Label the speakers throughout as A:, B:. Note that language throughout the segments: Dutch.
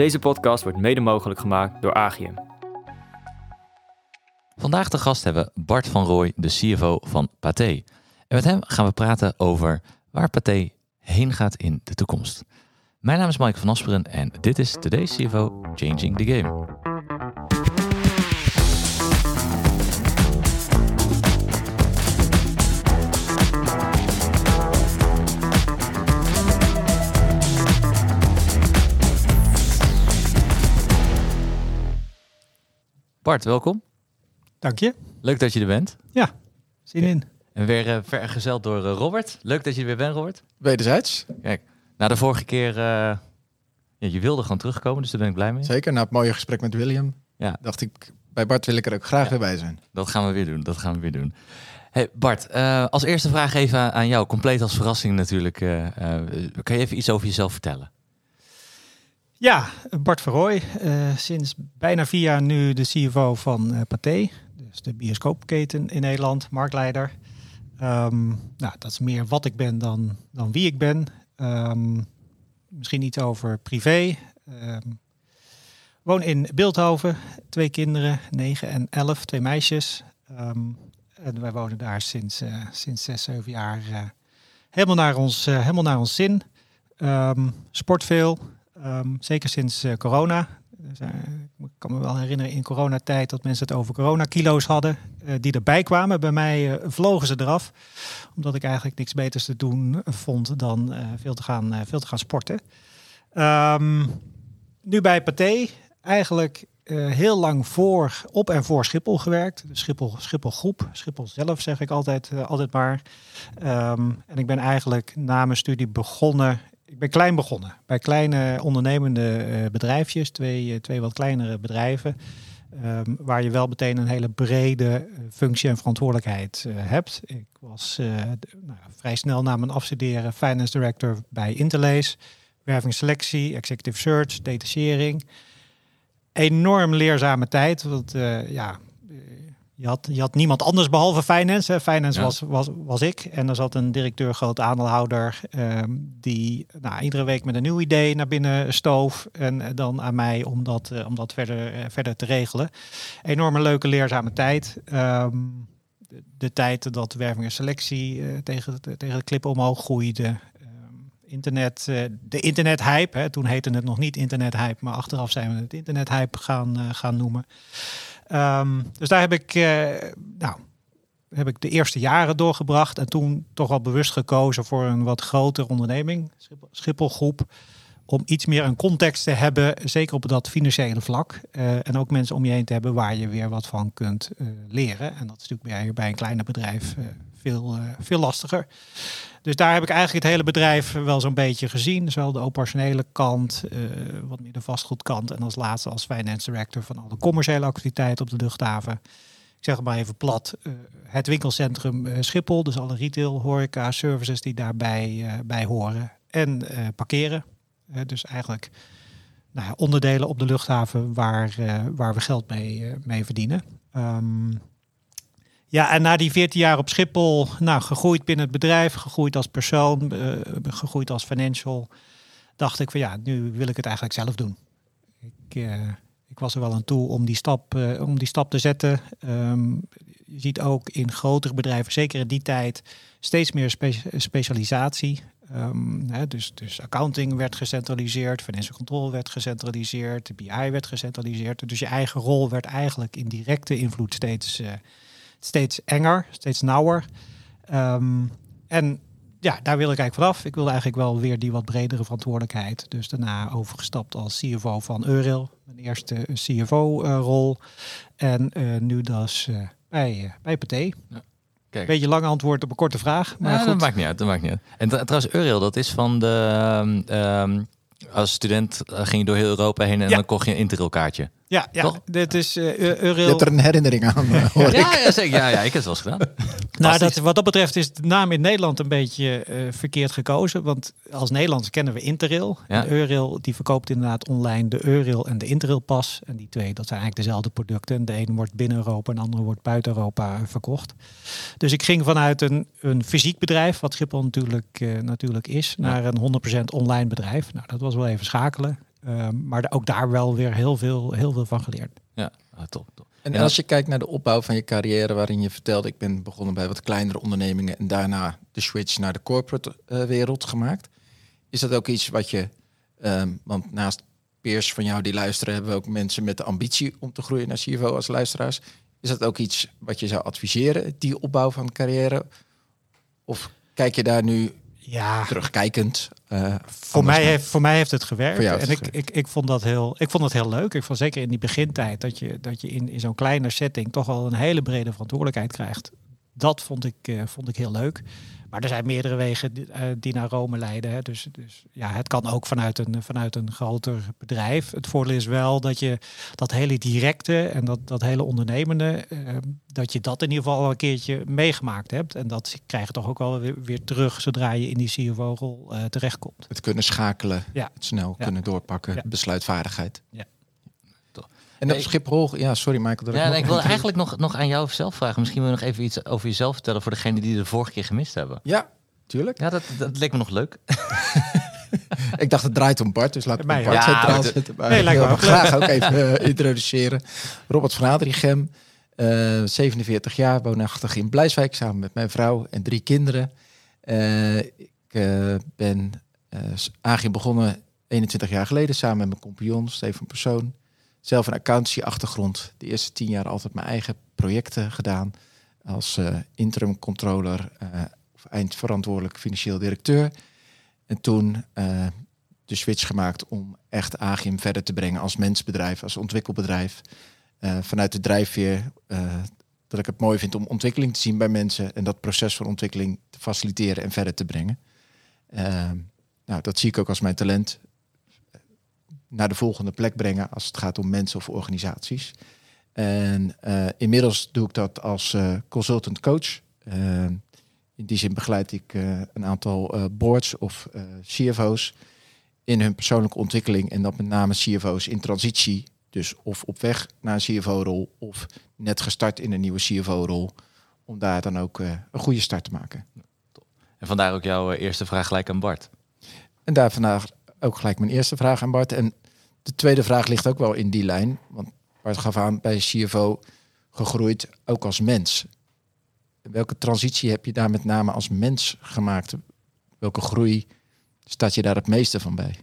A: Deze podcast wordt mede mogelijk gemaakt door Agium.
B: Vandaag de gast hebben we Bart van Rooij, de CFO van Pathé. En met hem gaan we praten over waar Pathé heen gaat in de toekomst. Mijn naam is Mike van Asperen en dit is Today's CFO Changing the Game. Bart, welkom.
C: Dank je.
B: Leuk dat je er bent.
C: Zin in.
B: En weer uh, vergezeld door eh, Robert. Leuk dat je er weer bent, Robert.
D: Wederzijds.
B: Kijk, na de vorige keer, uh, ja, je wilde gewoon terugkomen, dus daar ben ik blij mee.
D: Zeker, na het mooie gesprek met William
B: Ja.
D: dacht ik, bij Bart wil ik er ook graag
B: Ja.
D: weer bij zijn.
B: Dat gaan we weer doen, dat gaan we weer doen. Hey Bart, eh, als eerste vraag even aan jou, compleet als verrassing natuurlijk. eh, eh, kan je even iets over jezelf vertellen?
C: Ja, Bart Verrooy. eh, sinds bijna vier jaar nu de CFO van eh Pathé. Dus de bioscoopketen in Nederland, marktleider. Ehm, nou, dat is meer wat ik ben dan, dan wie ik ben. Ehm, misschien iets over privé. Ehm, woon in Beeldhoven. Twee kinderen, 9 en 11, twee meisjes. En wij wonen daar sinds, eh, sinds zes, zeven jaar helemaal, naar ons, helemaal naar ons zin. Sport veel, Ehm, zeker sinds eh, corona. Er zijn- ik kan me wel herinneren in coronatijd dat mensen het over coronakilo's hadden. eh, die erbij kwamen. Bij mij eh, vlogen ze eraf. Omdat ik eigenlijk niks beters te doen vond dan eh, veel, te gaan, eh, veel te gaan sporten. Ehm, nu bij Pathé. Eigenlijk eh, heel lang voor, op en voor Schiphol gewerkt. De Schiphol, Schiphol groep. Schiphol zelf zeg ik altijd, eh, altijd maar. Ehm, en ik ben eigenlijk na mijn studie begonnen ik ben klein begonnen. Bij kleine ondernemende eh, bedrijfjes, twee, eh, twee wat kleinere bedrijven. ehm, waar je wel meteen een hele brede eh, functie en verantwoordelijkheid hebt. Ik was nou, vrij snel na mijn afstuderen finance director bij Interlace. Werving selectie, executive search, detachering. Enorm leerzame tijd. Want ja, je had, je had niemand anders behalve finance. Hè. Finance
B: Ja.
C: was, was, was ik. En er zat een directeur, groot aandeelhouder, ehm, die nou, iedere week met een nieuw idee naar binnen stoof. En eh, dan aan mij om dat, eh, om dat verder, eh, verder te regelen. Enorme leuke, leerzame tijd. Ehm, de, de tijd dat werving en selectie tegen, de, tegen de klip omhoog groeide. Ehm, internet, de internethype. Hè. Toen heette het nog niet internethype, maar achteraf zijn we het internethype gaan, gaan noemen. Ehm, dus daar heb ik, eh, nou, heb ik de eerste jaren doorgebracht. En toen toch wel bewust gekozen voor een wat grotere onderneming, Schiphol, Schiphol Groep. Om iets meer een context te hebben, zeker op dat financiële vlak. Eh, en ook mensen om je heen te hebben waar je weer wat van kunt eh, leren. En dat is natuurlijk bij, bij een kleiner bedrijf veel, eh, veel lastiger. Dus daar heb ik eigenlijk het hele bedrijf wel zo'n beetje gezien. Zowel de operationele kant, eh, wat meer de vastgoedkant. En als laatste als finance director van alle commerciële activiteiten op de luchthaven. Ik zeg maar even plat. eh, het winkelcentrum Schiphol. Dus alle retail, horeca, services die daarbij bij horen. En parkeren. Dus eigenlijk nou onderdelen op de luchthaven waar, waar we geld mee, mee verdienen. Ehm, ja, en na die 14 jaar op Schiphol, nou, gegroeid binnen het bedrijf, gegroeid als persoon, eh, gegroeid als financial, dacht ik van ja, nu wil ik het eigenlijk zelf doen. Ik, eh, ik was er wel aan toe om die stap, eh, om die stap te zetten. Ehm, je ziet ook in grotere bedrijven, zeker in die tijd, steeds meer spe- specialisatie. Ehm, hè, dus, dus accounting werd gecentraliseerd, financial control werd gecentraliseerd, de BI werd gecentraliseerd. Dus je eigen rol werd eigenlijk in directe invloed steeds, steeds enger, steeds nauwer. Ehm, en ja, daar wil ik eigenlijk vanaf. Ik wilde eigenlijk wel weer die wat bredere verantwoordelijkheid. Dus daarna overgestapt als CFO van Euril. Mijn eerste CFO-rol. en eh, nu dus eh, bij, eh bij PT.
B: Kijk.
C: Beetje lang antwoord op een korte vraag. Maar goed.
B: dat maakt niet uit, dat maakt niet uit. En trouwens, Euriel, dat is van de... ehm, ehm, als student eh, ging je door heel Europa heen en
C: Ja.
B: dan kocht je een Interrail-kaartje.
C: Ja, ja
B: Toch?
C: dit is eh, Eu-
D: Je
C: Euril.
D: hebt er een herinnering aan, eh, hoor ik.
B: Ja, ja, zeker. Ja, ja, ik heb het wel eens gedaan.
C: Nou, dat, wat dat betreft is de naam in Nederland een beetje eh, verkeerd gekozen. Want als Nederlands kennen we Interrail.
B: Ja.
C: En Eurail die verkoopt inderdaad online de Eurail en de Interrail pas. En die twee, dat zijn eigenlijk dezelfde producten. De ene wordt binnen Europa en de andere wordt buiten Europa verkocht. Dus ik ging vanuit een, een fysiek bedrijf, wat Schiphol natuurlijk, eh, natuurlijk is, naar een 100% online bedrijf. Nou, dat was wel even schakelen. Ehm, maar ook daar wel weer heel veel, heel veel van geleerd.
B: Ja, ah, top, top.
D: En
B: Ja.
D: als je kijkt naar de opbouw van je carrière, waarin je vertelde, ik ben begonnen bij wat kleinere ondernemingen en daarna de switch naar de corporate eh, wereld gemaakt. Is dat ook iets wat je, ehm, want naast peers van jou die luisteren, hebben we ook mensen met de ambitie om te groeien naar CFO als luisteraars. Is dat ook iets wat je zou adviseren, die opbouw van carrière? Of kijk je daar nu
C: Ja,
D: terugkijkend? Eh,
C: voor mij, heeft, voor mij heeft het gewerkt. En ik, ik, ik, vond dat heel, ik vond het heel leuk. Ik vond zeker in die begintijd dat je, dat je in, in zo'n kleine setting toch wel een hele brede verantwoordelijkheid krijgt. Dat vond ik, eh, vond ik heel leuk. Maar er zijn meerdere wegen die, eh, die naar Rome leiden. Hè. Dus, dus ja, het kan ook vanuit een, vanuit een groter bedrijf. Het voordeel is wel dat je dat hele directe en dat, dat hele ondernemende, eh, dat je dat in ieder geval al een keertje meegemaakt hebt. En dat krijg je toch ook wel weer, weer terug zodra je in die CFO-rol eh, terechtkomt.
D: Het kunnen schakelen,
C: Ja.
D: het snel
C: Ja.
D: kunnen doorpakken,
C: Ja.
D: besluitvaardigheid.
C: Ja.
D: En op Schiphol, ja, sorry Michael. dat
B: Ja,
D: nog
B: nee, ik wil eigenlijk nog, nog aan jou zelf vragen. Misschien wil je nog even iets over jezelf vertellen voor degenen die de vorige keer gemist hebben.
D: Ja, tuurlijk.
B: Ja, dat, dat leek me nog leuk.
D: Ik dacht het draait om Bart, dus laat ik Bart.
B: Ja,
D: centraal zetten. Maar
C: Nee,
D: ik
C: lijkt me
D: graag ook even eh, introduceren. Robert van Adrichem, eh 47 jaar, woonachtig in Blijswijk samen met mijn vrouw en drie kinderen. Eh, ik ben eh Agim begonnen 21 jaar geleden samen met mijn compagnon Steven Persoon. Zelf een accountancy achtergrond. De eerste tien jaar altijd mijn eigen projecten gedaan. Als eh, interim controller eh, of eindverantwoordelijk financieel directeur. En toen eh, de switch gemaakt om echt Agim verder te brengen als mensbedrijf, als ontwikkelbedrijf. Vanuit de drijfveer dat ik het mooi vind om ontwikkeling te zien bij mensen en dat proces van ontwikkeling te faciliteren en verder te brengen. Nou, dat zie ik ook als mijn talent. Naar de volgende plek brengen als het gaat om mensen of organisaties. En eh, inmiddels doe ik dat als eh, consultant coach. Eh, in die zin begeleid ik een aantal boards of CFO's in hun persoonlijke ontwikkeling. En dat met name CFO's in transitie. Dus of op weg naar een CFO-rol of net gestart in een nieuwe CFO-rol. Om daar dan ook een goede start te maken.
B: En vandaar ook jouw eerste vraag gelijk aan Bart.
D: En daar vandaag ook gelijk mijn eerste vraag aan Bart. En de tweede vraag ligt ook wel in die lijn. Want Bart gaf aan bij CFO gegroeid ook als mens. Welke transitie heb je daar met name als mens gemaakt? Welke groei staat je daar het meeste van bij?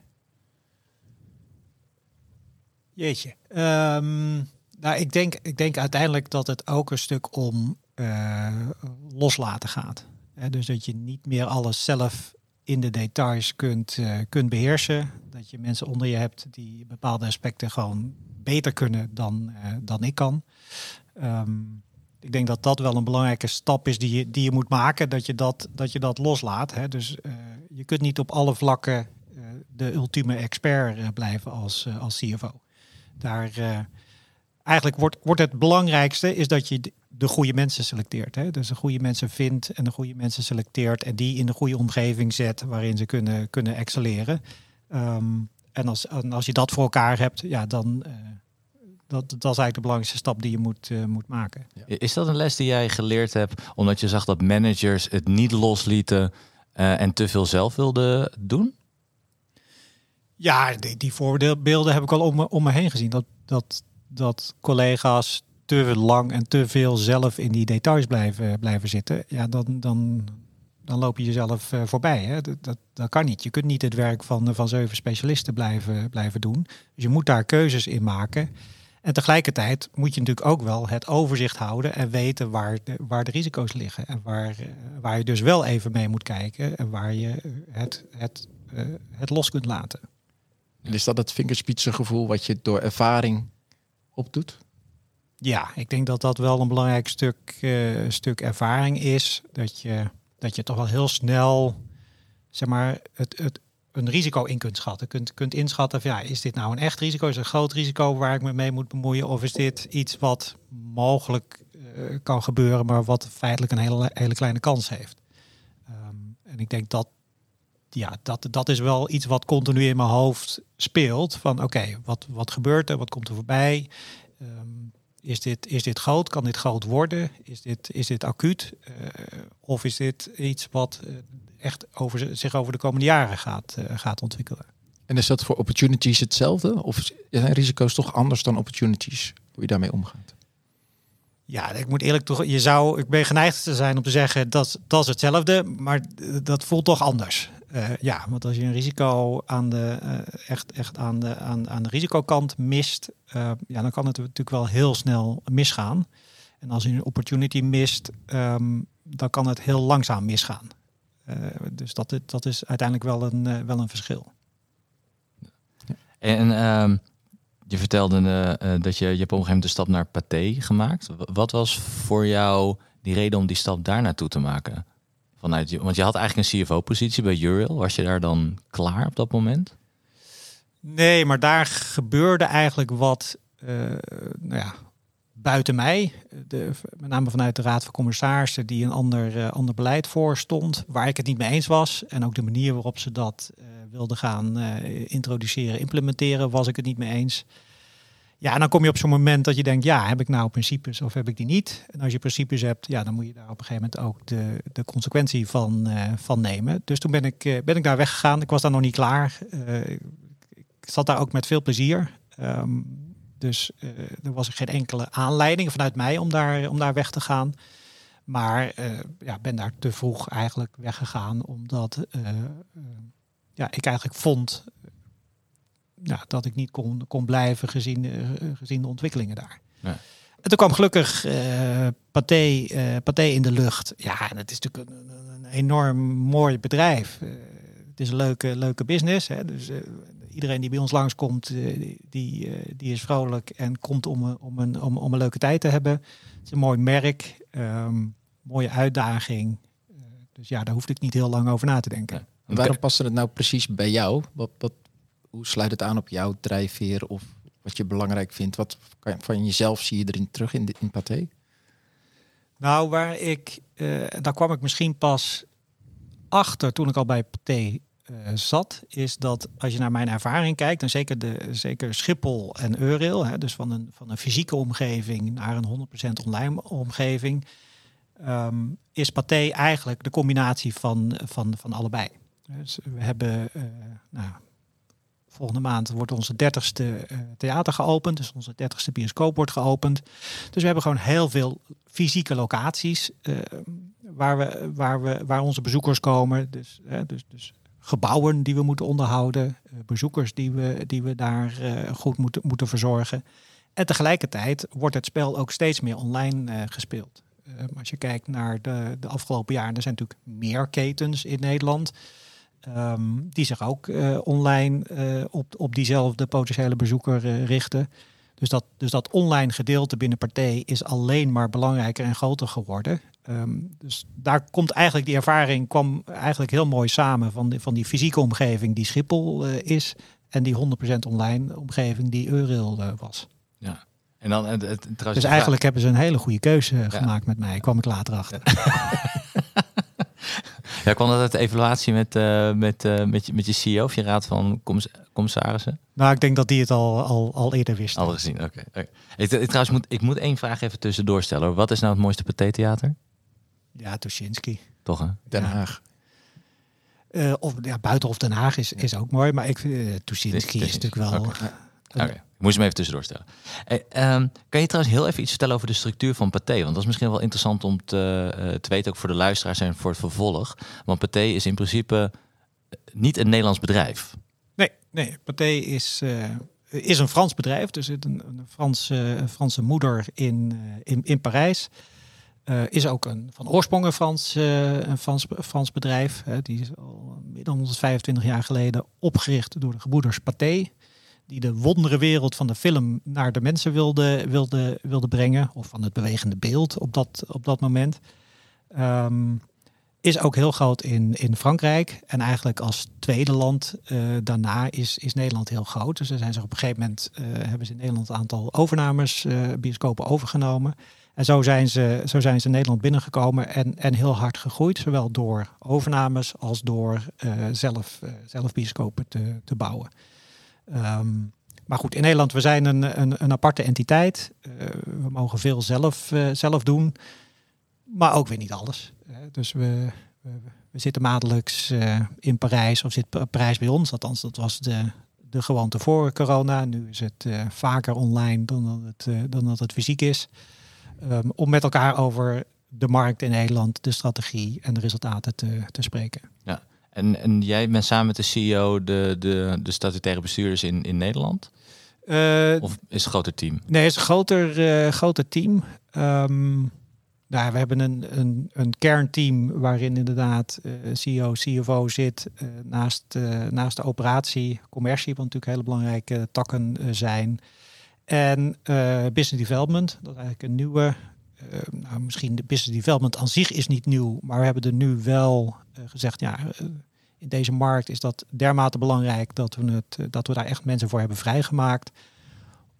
C: Jeetje. Ehm, nou, ik denk, ik denk uiteindelijk dat het ook een stuk om eh, loslaten gaat. Dus dat je niet meer alles zelf in de details kunt, eh, kunt beheersen. Dat je mensen onder je hebt die bepaalde aspecten gewoon beter kunnen dan, eh, dan ik kan. Ehm, ik denk dat dat wel een belangrijke stap is die je, die je moet maken. Dat je dat, dat, je dat loslaat. Hè. Dus eh, je kunt niet op alle vlakken de ultieme expert blijven als, als CFO. Daar, eigenlijk wordt, wordt het belangrijkste is dat je de- de goede mensen selecteert. Hè? Dus de goede mensen vindt en de goede mensen selecteert en die in de goede omgeving zet waarin ze kunnen, kunnen excelleren. Ehm, en, als, en als je dat voor elkaar hebt, ja, dan eh, dat, dat is eigenlijk de belangrijkste stap die je moet, eh, moet maken.
B: Is dat een les die jij geleerd hebt omdat je zag dat managers het niet loslieten eh, en te veel zelf wilden doen?
C: Ja, die, die voorbeelden heb ik al om me, om me heen gezien. Dat, dat, dat collega's te lang en te veel zelf in die details blijven, blijven zitten. Ja, dan, dan, dan loop je jezelf eh, voorbij. Hè? Dat, dat, kan niet. Je kunt niet het werk van, van zeven specialisten blijven, blijven doen. Dus je moet daar keuzes in maken. En tegelijkertijd moet je natuurlijk ook wel het overzicht houden en weten waar de, waar de risico's liggen. En waar, eh, waar je dus wel even mee moet kijken en waar je eh, het, het, eh, het los kunt laten.
D: En is dat het vingerspitsengevoel wat je door ervaring opdoet?
C: Ja, ik denk dat dat wel een belangrijk stuk, eh, stuk ervaring is. Dat je, dat je toch wel heel snel zeg maar, het, het, een risico in kunt schatten. Kunt, kunt inschatten van ja, is dit nou een echt risico? Is een groot risico waar ik me mee moet bemoeien? Of is dit iets wat mogelijk eh, kan gebeuren, maar wat feitelijk een hele, hele kleine kans heeft? Ehm, en ik denk dat ja, dat, dat is wel iets wat continu in mijn hoofd speelt. Van oké, wat, wat gebeurt er? Wat komt er voorbij? Ehm, is, dit, is dit groot? Kan dit groot worden? Is dit, is dit acuut? Eh, of is dit iets wat eh, echt over, zich over de komende jaren gaat, eh, gaat ontwikkelen?
D: En is dat voor opportunities hetzelfde? Of zijn risico's toch anders dan opportunities? Hoe je daarmee omgaat?
C: Ja, ik moet eerlijk toch. Je zou, ik ben geneigd te zijn om te zeggen dat dat is hetzelfde, maar dat voelt toch anders. Uh, ja, want als je een risico aan de uh, echt, echt aan de, aan, aan de risicokant mist, uh, ja, dan kan het natuurlijk wel heel snel misgaan. En als je een opportunity mist, um, dan kan het heel langzaam misgaan. dus dat, dat is uiteindelijk wel een, wel een verschil.
B: En um, je vertelde dat je, je hebt op een gegeven moment de stap naar Pathé gemaakt. Wat was voor jou die reden om die stap daar naartoe te maken? Vanuit je, want je had eigenlijk een CFO-positie bij Uril. Was je daar dan klaar op dat moment?
C: Nee, maar daar gebeurde eigenlijk wat uh, nou ja, buiten mij. De, met name vanuit de Raad van Commissarissen die een ander, uh, ander beleid voorstond. Waar ik het niet mee eens was. En ook de manier waarop ze dat wilden gaan introduceren, implementeren, was ik het niet mee eens. Ja, en dan kom je op zo'n moment dat je denkt, ja, heb ik nou principes of heb ik die niet? En als je principes hebt, ja, dan moet je daar op een gegeven moment ook de, de consequentie van, uh, van nemen. Dus toen ben ik, uh, ben ik daar weggegaan. Ik was daar nog niet klaar. ik zat daar ook met veel plezier. Um, dus er was geen enkele aanleiding vanuit mij om daar, om daar weg te gaan. Maar ja, ben daar te vroeg eigenlijk weggegaan, omdat ja, ik eigenlijk vond ja, dat ik niet kon, kon blijven gezien, uh, gezien de ontwikkelingen daar. Ja. En toen kwam gelukkig uh, Pathé, uh, Pathé in de lucht. Ja, en het is natuurlijk een, een enorm mooi bedrijf. Uh, het is een leuke, leuke business. Hè? Dus iedereen die bij ons langskomt, die, die is vrolijk en komt om, om, een, om, om een leuke tijd te hebben. Het is een mooi merk, um, mooie uitdaging. dus ja, daar hoefde ik niet heel lang over na te denken.
D: En waarom paste het nou precies bij jou? Wat, wat, sluit het aan op jouw drijfveer of wat je belangrijk vindt? Wat van jezelf zie je erin terug in, de, in Pathé?
C: Nou, waar ik, uh, daar kwam ik misschien pas achter toen ik al bij Pathé uh, zat, is dat als je naar mijn ervaring kijkt, en zeker, de, zeker Schiphol en Euril, hè, dus van een, van een fysieke omgeving naar een 100% online omgeving, um, is Pathé eigenlijk de combinatie van, van, van allebei. Dus we hebben, uh, nou, volgende maand wordt onze dertigste uh, theater geopend. Dus onze dertigste bioscoop wordt geopend. Dus we hebben gewoon heel veel fysieke locaties uh, waar, we, waar, we, waar onze bezoekers komen. Dus, dus, dus gebouwen die we moeten onderhouden. bezoekers die we, die we daar goed moeten, moeten verzorgen. En tegelijkertijd wordt het spel ook steeds meer online gespeeld. als je kijkt naar de, de afgelopen jaren, er zijn natuurlijk meer ketens in Nederland. Um, die zich ook uh, online uh, op, op diezelfde potentiële bezoeker uh, richten. Dus dat, dus dat online gedeelte binnen partij is alleen maar belangrijker en groter geworden. Um, dus daar komt eigenlijk die ervaring kwam eigenlijk heel mooi samen van, die, van die fysieke omgeving die Schiphol is en die 100% online omgeving die Euril was.
B: Ja. En dan, het, het,
C: dus eigenlijk hebben ze een hele goede keuze ja. gemaakt met mij, kwam ik later achter.
B: Ja, kwam dat uit de evaluatie met, uh, met, uh, met, je, met je CEO of je raad van commiss commissarissen?
C: Nou, ik denk dat die het al, al, al eerder wist.
B: Al gezien, oké. Okay. okay. ik, ik, trouwens, moet, ik moet één vraag even tussendoor stellen. Wat is nou het mooiste pathé-theater?
C: Ja, Tuschinski.
B: Toch, hè?
D: Den Haag.
C: Uh, of ja, Buitenhof Den Haag is, is ook mooi, maar ik vind uh, Tuschinski is natuurlijk wel...
B: Okay. Okay. Moest hem even tussendoor stellen. Hey, um, kan je trouwens heel even iets vertellen over de structuur van Pathé? Want dat is misschien wel interessant om te, uh, te weten, ook voor de luisteraars en voor het vervolg. Want Pathé is in principe niet een Nederlands bedrijf.
C: Nee, nee Pathé is, is een Frans bedrijf. Er zit een, een Franse, Franse moeder in, in, in Parijs. is ook een, van oorsprong een Frans, een Frans, Frans bedrijf. die is al meer dan 125 jaar geleden opgericht door de gebroeders Pathé die de wondere wereld van de film naar de mensen wilde, wilde, wilde brengen, of van het bewegende beeld op dat, op dat moment. Um, is ook heel groot in, in Frankrijk. En eigenlijk als tweede land uh, daarna is, is Nederland heel groot. Dus er zijn ze op een gegeven moment uh, hebben ze in Nederland een aantal overnames, uh, bioscopen overgenomen. En zo zijn ze, zo zijn ze Nederland binnengekomen en, en heel hard gegroeid. Zowel door overnames als door zelf, zelf bioscopen te, te bouwen. Um, maar goed, in Nederland, we zijn een, een, een aparte entiteit. Uh, we mogen veel zelf, uh, zelf doen, maar ook weer niet alles. Uh, dus we, we zitten maandelijks in Parijs, of zit Parijs bij ons. Althans, dat was de, de gewoonte voor corona. Nu is het vaker online dan dat het, dan dat het fysiek is. Um, om met elkaar over de markt in Nederland, de strategie en de resultaten te, te spreken.
B: Ja, en, en jij bent samen met de CEO de, de, de statutaire bestuurders in, in Nederland? Uh, of is het een groter team?
C: Nee, het is een groter, uh, groter team. Um, nou, we hebben een, een, een kernteam waarin inderdaad uh, CEO, CFO zit naast, naast de operatie, commercie, wat natuurlijk hele belangrijke takken zijn. En business development, dat is eigenlijk een nieuwe uh, nou, misschien de business development aan zich is niet nieuw, maar we hebben er nu wel uh, gezegd, ja, uh, in deze markt is dat dermate belangrijk dat we, het, dat we daar echt mensen voor hebben vrijgemaakt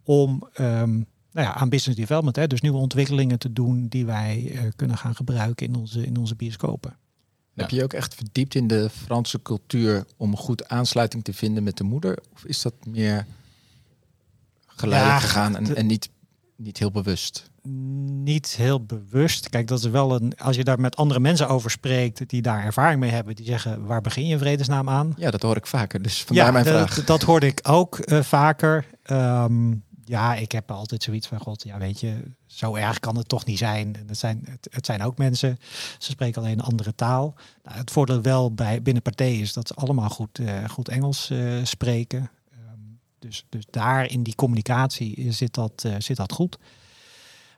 C: om um, nou ja, aan business development, hè, dus nieuwe ontwikkelingen te doen die wij kunnen gaan gebruiken in onze, in onze bioscopen.
D: Ja. Heb je ook echt verdiept in de Franse cultuur om goed aansluiting te vinden met de moeder? Of is dat meer geleidelijk ja, gegaan en, en niet, niet heel bewust?
C: Niet heel bewust. Kijk, dat is wel een. Als je daar met andere mensen over spreekt die daar ervaring mee hebben, die zeggen: waar begin je vredesnaam aan?
D: Ja, dat hoor ik vaker. Dus vandaar ja, mijn
C: dat,
D: vraag.
C: Dat hoorde ik ook uh, vaker. Um, ja, ik heb altijd zoiets van: God, ja, weet je, zo erg kan het toch niet zijn. Het zijn, het, het zijn ook mensen. Ze spreken alleen een andere taal. Nou, het voordeel wel bij binnen partijen is dat ze allemaal goed, uh, goed Engels uh, spreken. Um, dus, dus daar in die communicatie zit dat, zit dat goed.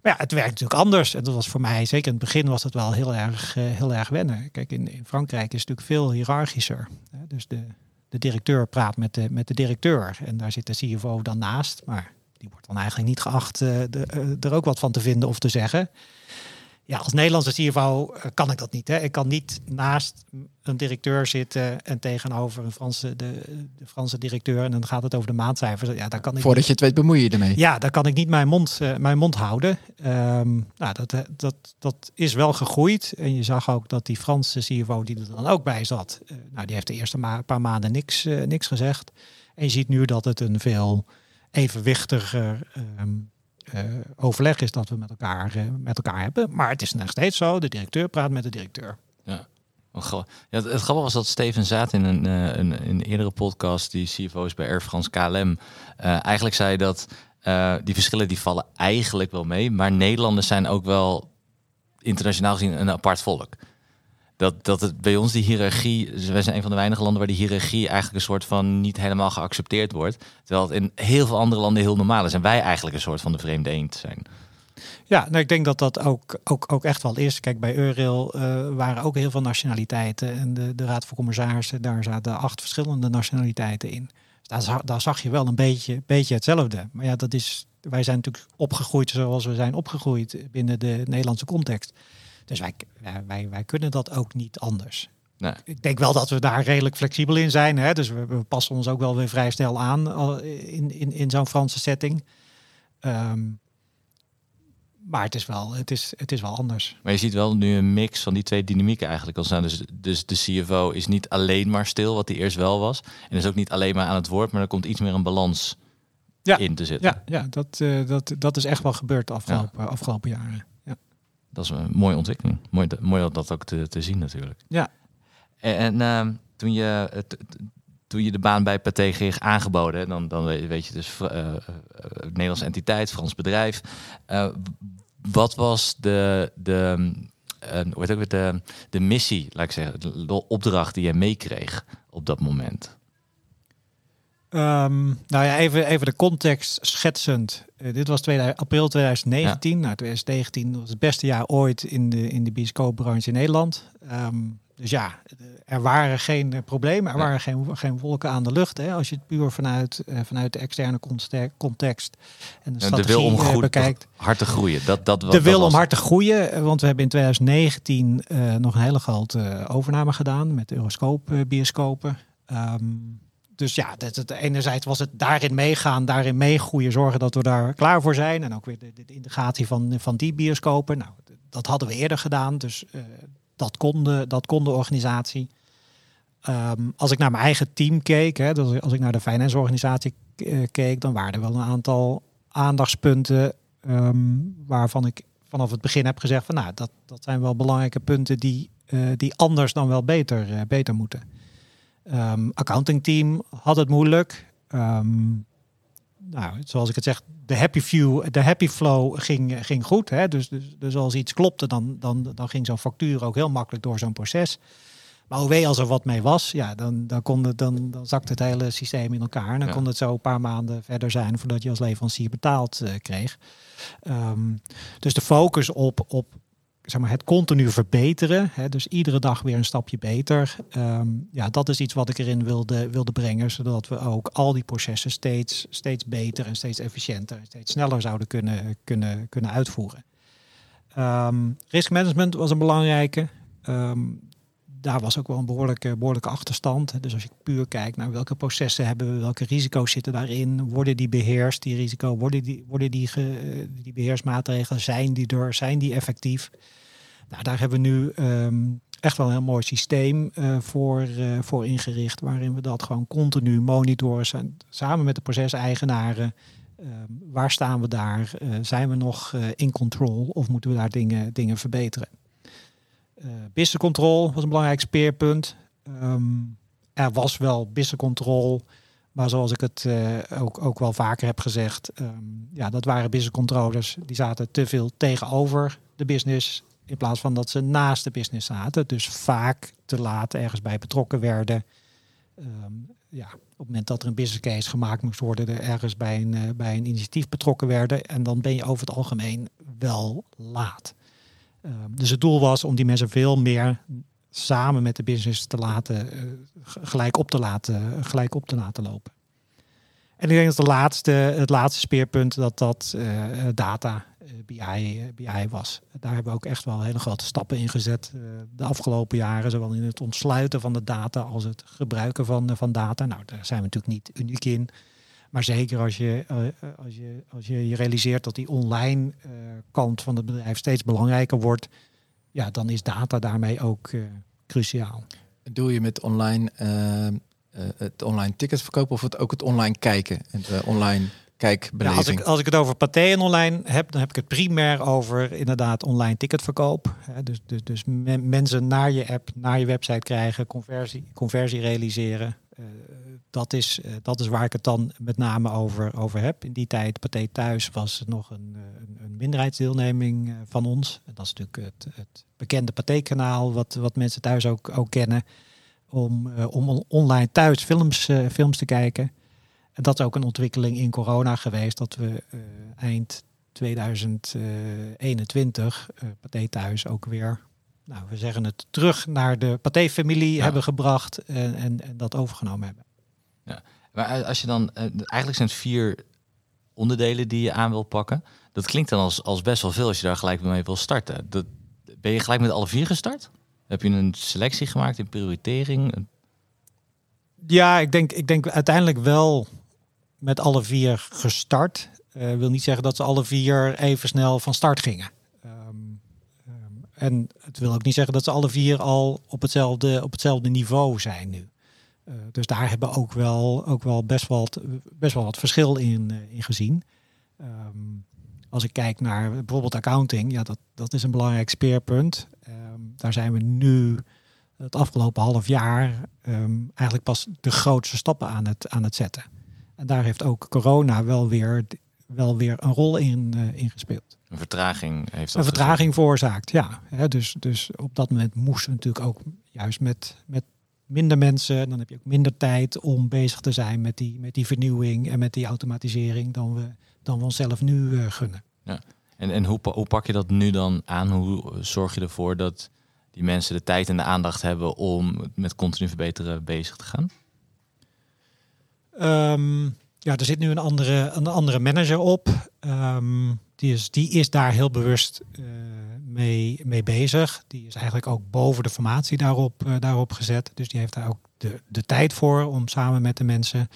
C: Ja, het werkt natuurlijk anders. En dat was voor mij, zeker in het begin, was het wel heel erg, uh, heel erg wennen. Kijk, in, Frankrijk is het natuurlijk veel hiërarchischer. Hè? Dus de, de directeur praat met de, met de directeur. En daar zit de CFO dan naast. Maar die wordt dan eigenlijk niet geacht de, uh, er ook wat van te vinden of te zeggen ja, als Nederlandse CFO eh, kan ik dat niet. Hè. Ik kan niet naast een directeur zitten en tegenover een Franse, de, de Franse directeur en dan gaat het over de maandcijfers. Ja, daar kan ik
D: Voordat je het weet bemoei je ermee.
C: Ja, daar kan ik niet mijn mond, uh, mijn mond houden. Um, nou, dat, eh, dat, dat is wel gegroeid. En je zag ook dat die Franse CFO die er dan ook bij zat, uh, nou, die heeft de eerste ma paar maanden niks, uh, niks gezegd. En je ziet nu dat het een veel evenwichtiger um, uh, overleg is dat we met elkaar, uh, met elkaar hebben. Maar het is nog steeds zo, de directeur praat met de directeur.
B: Ja. Ja, het, het grappige was dat Steven Zaat in een, uh, een, een, eerdere podcast, die CFO is bij Air France KLM, eigenlijk zei dat die verschillen die vallen eigenlijk wel mee. Maar Nederlanders zijn ook wel internationaal gezien een apart volk dat, dat het bij ons die hiërarchie, dus wij zijn een van de weinige landen waar die hiërarchie eigenlijk een soort van niet helemaal geaccepteerd wordt. Terwijl het in heel veel andere landen heel normaal is. En wij eigenlijk een soort van de vreemde eend zijn.
C: Ja, nou, ik denk dat dat ook, ook, ook echt wel is. Kijk, bij Eurail uh, waren ook heel veel nationaliteiten. En de, de Raad van Commissarissen, daar zaten acht verschillende nationaliteiten in. Dus daar, daar zag je wel een beetje, beetje hetzelfde. Maar ja, dat is, wij zijn natuurlijk opgegroeid zoals we zijn opgegroeid binnen de Nederlandse context. Dus wij, wij, wij kunnen dat ook niet anders. Nee. Ik denk wel dat we daar redelijk flexibel in zijn. Hè? Dus we, we passen ons ook wel weer vrij snel aan in, in, in zo'n Franse setting. Um, maar het is, wel, het, is, het is wel anders.
B: Maar je ziet wel nu een mix van die twee dynamieken eigenlijk ontstaan. Dus, dus de CFO is niet alleen maar stil, wat hij eerst wel was. En is ook niet alleen maar aan het woord, maar er komt iets meer een balans ja. in te zitten.
C: Ja, ja dat, uh, dat, dat is echt wel gebeurd de afgelopen, ja. afgelopen jaren
B: dat is een mooie ontwikkeling. Mooi, mooi dat ook te, te zien natuurlijk.
C: Ja.
B: En, uh, toen, je, toen je de baan bij Pathé kreeg aangeboden, dan, dan weet je dus uh, uh, Nederlandse entiteit, Frans bedrijf. wat was de, de, hoe heet ook de, de missie, laat ik zeggen, de opdracht die je meekreeg op dat moment?
C: Um, nou ja, even, even de context schetsend. Uh, dit was 2000, april 2019. Ja. Nou, 2019 was het beste jaar ooit in de, in de bioscoopbranche in Nederland. Um, dus ja, er waren geen problemen, er ja. waren geen, geen wolken aan de lucht. Hè, als je het puur vanuit, uh, vanuit de externe context en de, strategie
B: de wil om
C: bekijkt.
B: hard te groeien. Dat, dat,
C: de wil om hard te groeien, want we hebben in 2019 uh, nog een hele grote overname gedaan met Euroscoop bioscopen. Um, dus ja, dat, het, enerzijds was het daarin meegaan, daarin meegroeien, zorgen dat we daar klaar voor zijn. En ook weer de, integratie van, van die bioscopen. Nou, dat hadden we eerder gedaan, dus uh, dat, kon de, dat kon de organisatie. Um, als ik naar mijn eigen team keek, hè, als ik naar de finance organisatie uh, keek, dan waren er wel een aantal aandachtspunten um, waarvan ik vanaf het begin heb gezegd van nou, dat, dat zijn wel belangrijke punten die eh, die anders dan wel beter, eh, beter moeten. Um, accountingteam had het moeilijk. Ehm, nou, zoals ik het zeg, de happy view, de happy flow ging, ging goed. Hè? Dus, dus, dus als iets klopte, dan, dan, dan ging zo'n factuur ook heel makkelijk door zo'n proces. Maar OW, als er wat mee was, ja, dan, dan, kon het, dan, dan zakte het hele systeem in elkaar. En dan kon het zo een paar maanden verder zijn voordat je als leverancier betaald uh, kreeg. Um, dus de focus op, op zeg maar, het continu verbeteren, hè, dus iedere dag weer een stapje beter. Um, ja, dat is iets wat ik erin wilde, wilde brengen, zodat we ook al die processen steeds, steeds beter en steeds efficiënter en steeds sneller zouden kunnen, kunnen, kunnen uitvoeren. Um, risk management was een belangrijke. Um, daar was ook wel een behoorlijke, behoorlijke achterstand. Dus als je puur kijkt naar welke processen hebben we, welke risico's zitten daarin, worden die beheerst, die risico, worden die, worden die, ge, die beheersmaatregelen, zijn die er, zijn die effectief? Nou, daar hebben we nu um, echt wel een heel mooi systeem uh, voor, uh, voor ingericht, waarin we dat gewoon continu monitoren, samen met de proceseigenaren. Uh, waar staan we daar? Zijn we nog in control of moeten we daar dingen, dingen verbeteren? Uh, business control was een belangrijk speerpunt. Um, er was wel business control, maar zoals ik het uh, ook, ook wel vaker heb gezegd, um, ja, dat waren business controllers die zaten te veel tegenover de business in plaats van dat ze naast de business zaten. Dus vaak te laat ergens bij betrokken werden. Um, ja, op het moment dat er een business case gemaakt moest worden, er ergens bij een, uh, bij een initiatief betrokken werden. En dan ben je over het algemeen wel laat. Um, dus het doel was om die mensen veel meer samen met de business te laten, uh, gelijk, op te laten, gelijk op te laten lopen. En ik denk dat de laatste, het laatste speerpunt dat dat uh, data BI, BI was. Daar hebben we ook echt wel hele grote stappen in gezet de afgelopen jaren, zowel in het ontsluiten van de data als het gebruiken van, van data. Nou, daar zijn we natuurlijk niet uniek in. Maar zeker als je, uh, als je, als je, je realiseert dat die online uh, kant van het bedrijf steeds belangrijker wordt, ja, dan is data daarmee ook uh, cruciaal.
D: Doe je met online het online tickets verkopen of het ook het online kijken en de online kijkbeleving?
C: Ja, als, ik, als ik het over Pathé en online heb, dan heb ik het primair over inderdaad online ticketverkoop. Dus, dus, dus mensen naar je app, naar je website krijgen, conversie, conversie realiseren. Dat, is, uh, dat is waar ik het dan met name over, over heb. In die tijd, Pathé Thuis, was nog een, een, een minderheidsdeelneming van ons. En dat is natuurlijk het, het bekende Pathé-kanaal, wat, wat mensen thuis ook, ook kennen. Om, om online thuis films, films te kijken. En dat is ook een ontwikkeling in corona geweest, dat we uh, eind 2021 uh, Pathé thuis ook weer, nou we zeggen het, terug naar de Pathé-familie ja. hebben gebracht en, en, en, dat overgenomen hebben.
B: Maar als je dan, uh, eigenlijk zijn het vier onderdelen die je aan wil pakken. Dat klinkt dan als, als best wel veel als je daar gelijk mee wil starten. Dat, ben je gelijk met alle vier gestart? Heb je een selectie gemaakt in prioritering?
C: Ja, ik denk, ik denk uiteindelijk wel met alle vier gestart. Uh, wil niet zeggen dat ze alle vier even snel van start gingen. Um, um, en het wil ook niet zeggen dat ze alle vier al op hetzelfde, op hetzelfde niveau zijn nu. Uh, dus daar hebben we ook wel, ook wel best, wel wat, best wel wat verschil in, uh, in gezien. Um, als ik kijk naar bijvoorbeeld accounting, ja, dat, dat is een belangrijk speerpunt. daar zijn we nu het afgelopen half jaar eigenlijk pas de grootste stappen aan het, aan het zetten. En daar heeft ook corona wel weer, wel weer een rol in, uh, in gespeeld.
B: Een vertraging heeft dat
C: Een vertraging veroorzaakt, ja. He, dus, dus op dat moment moesten we natuurlijk ook juist met, met minder mensen. Dan heb je ook minder tijd om bezig te zijn met die, met die vernieuwing en met die automatisering dan we, dan we onszelf nu uh, gunnen.
B: Ja. En, en hoe, hoe pak je dat nu dan aan? Hoe zorg je ervoor dat die mensen de tijd en de aandacht hebben om met continu verbeteren bezig te gaan?
C: Um, ja, er zit nu een andere, een andere manager op. Um, die, is, die is daar heel bewust uh, mee, mee bezig. Die is eigenlijk ook boven de formatie daarop, uh, daarop gezet. Dus die heeft daar ook de, de tijd voor om samen met de mensen.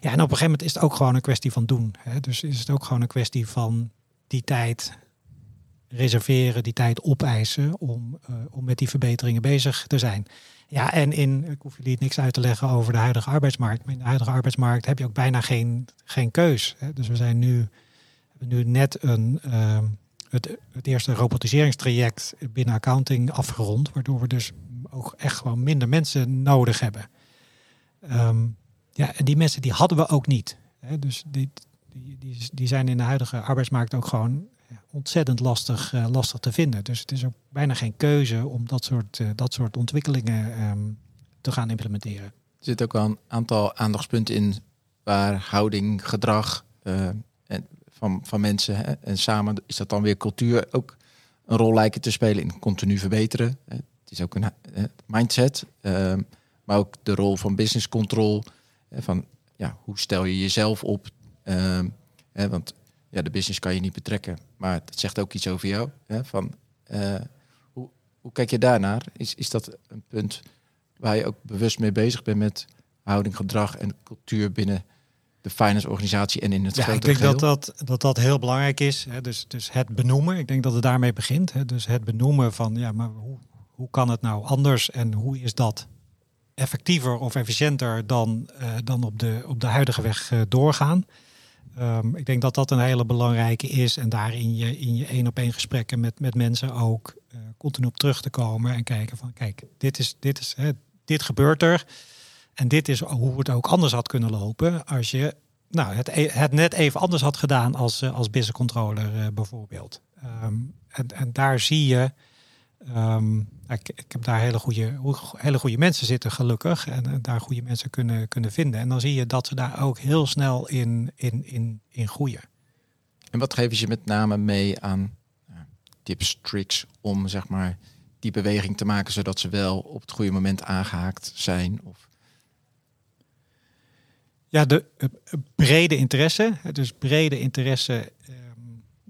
C: Ja, en op een gegeven moment is het ook gewoon een kwestie van doen. Hè? Dus is het ook gewoon een kwestie van die tijd reserveren, die tijd opeisen om, uh, om met die verbeteringen bezig te zijn. Ja, en in, ik hoef jullie niks uit te leggen over de huidige arbeidsmarkt, maar in de huidige arbeidsmarkt heb je ook bijna geen, geen keus. Hè? Dus we zijn nu, hebben nu net een, uh, het, het eerste robotiseringstraject binnen accounting afgerond, waardoor we dus ook echt gewoon minder mensen nodig hebben. Ehm, ja, en die mensen die hadden we ook niet. Hè? Dus die, die zijn in de huidige arbeidsmarkt ook gewoon ontzettend lastig, uh, lastig te vinden. Dus het is ook bijna geen keuze om dat soort, uh, dat soort ontwikkelingen um, te gaan implementeren.
D: Er zit ook wel een aantal aandachtspunten in waar houding, gedrag uh, en van, van mensen hè, en samen is dat dan weer cultuur ook een rol lijken te spelen in continu verbeteren. Het is ook een mindset, ehm, maar ook de rol van business control. Van ja, hoe stel je jezelf op? Ehm, want ja, de business kan je niet betrekken, maar het zegt ook iets over jou. Hè, van, uh, hoe, hoe kijk je daarnaar? Is, is dat een punt waar je ook bewust mee bezig bent met houding, gedrag en cultuur binnen de finance organisatie en in het
C: ja, ik denk dat dat, dat dat heel belangrijk is. Hè. Dus, dus het benoemen, ik denk dat het daarmee begint. Hè. Dus het benoemen van, ja, maar hoe, hoe kan het nou anders en hoe is dat effectiever of efficiënter dan, uh, dan op, de, op de huidige weg uh, doorgaan? Um, ik denk dat dat een hele belangrijke is. En daar in je, in je één op één gesprekken met, met mensen ook uh, continu op terug te komen. En kijken van kijk, dit is, dit is hè, dit gebeurt er. En dit is hoe het ook anders had kunnen lopen als je nou, het, e-, het net even anders had gedaan als, als business controller uh, bijvoorbeeld. Um, en, en daar zie je Um, ik, ik, heb daar hele goede, hele goede mensen zitten, gelukkig. En, en, daar goede mensen kunnen, kunnen vinden. En dan zie je dat ze daar ook heel snel in, in, in, in groeien.
D: En wat geven ze met name mee aan uh, tips, tricks om zeg maar die beweging te maken, zodat ze wel op het goede moment aangehaakt zijn? Of...
C: Ja, de uh, brede interesse. Dus brede interesse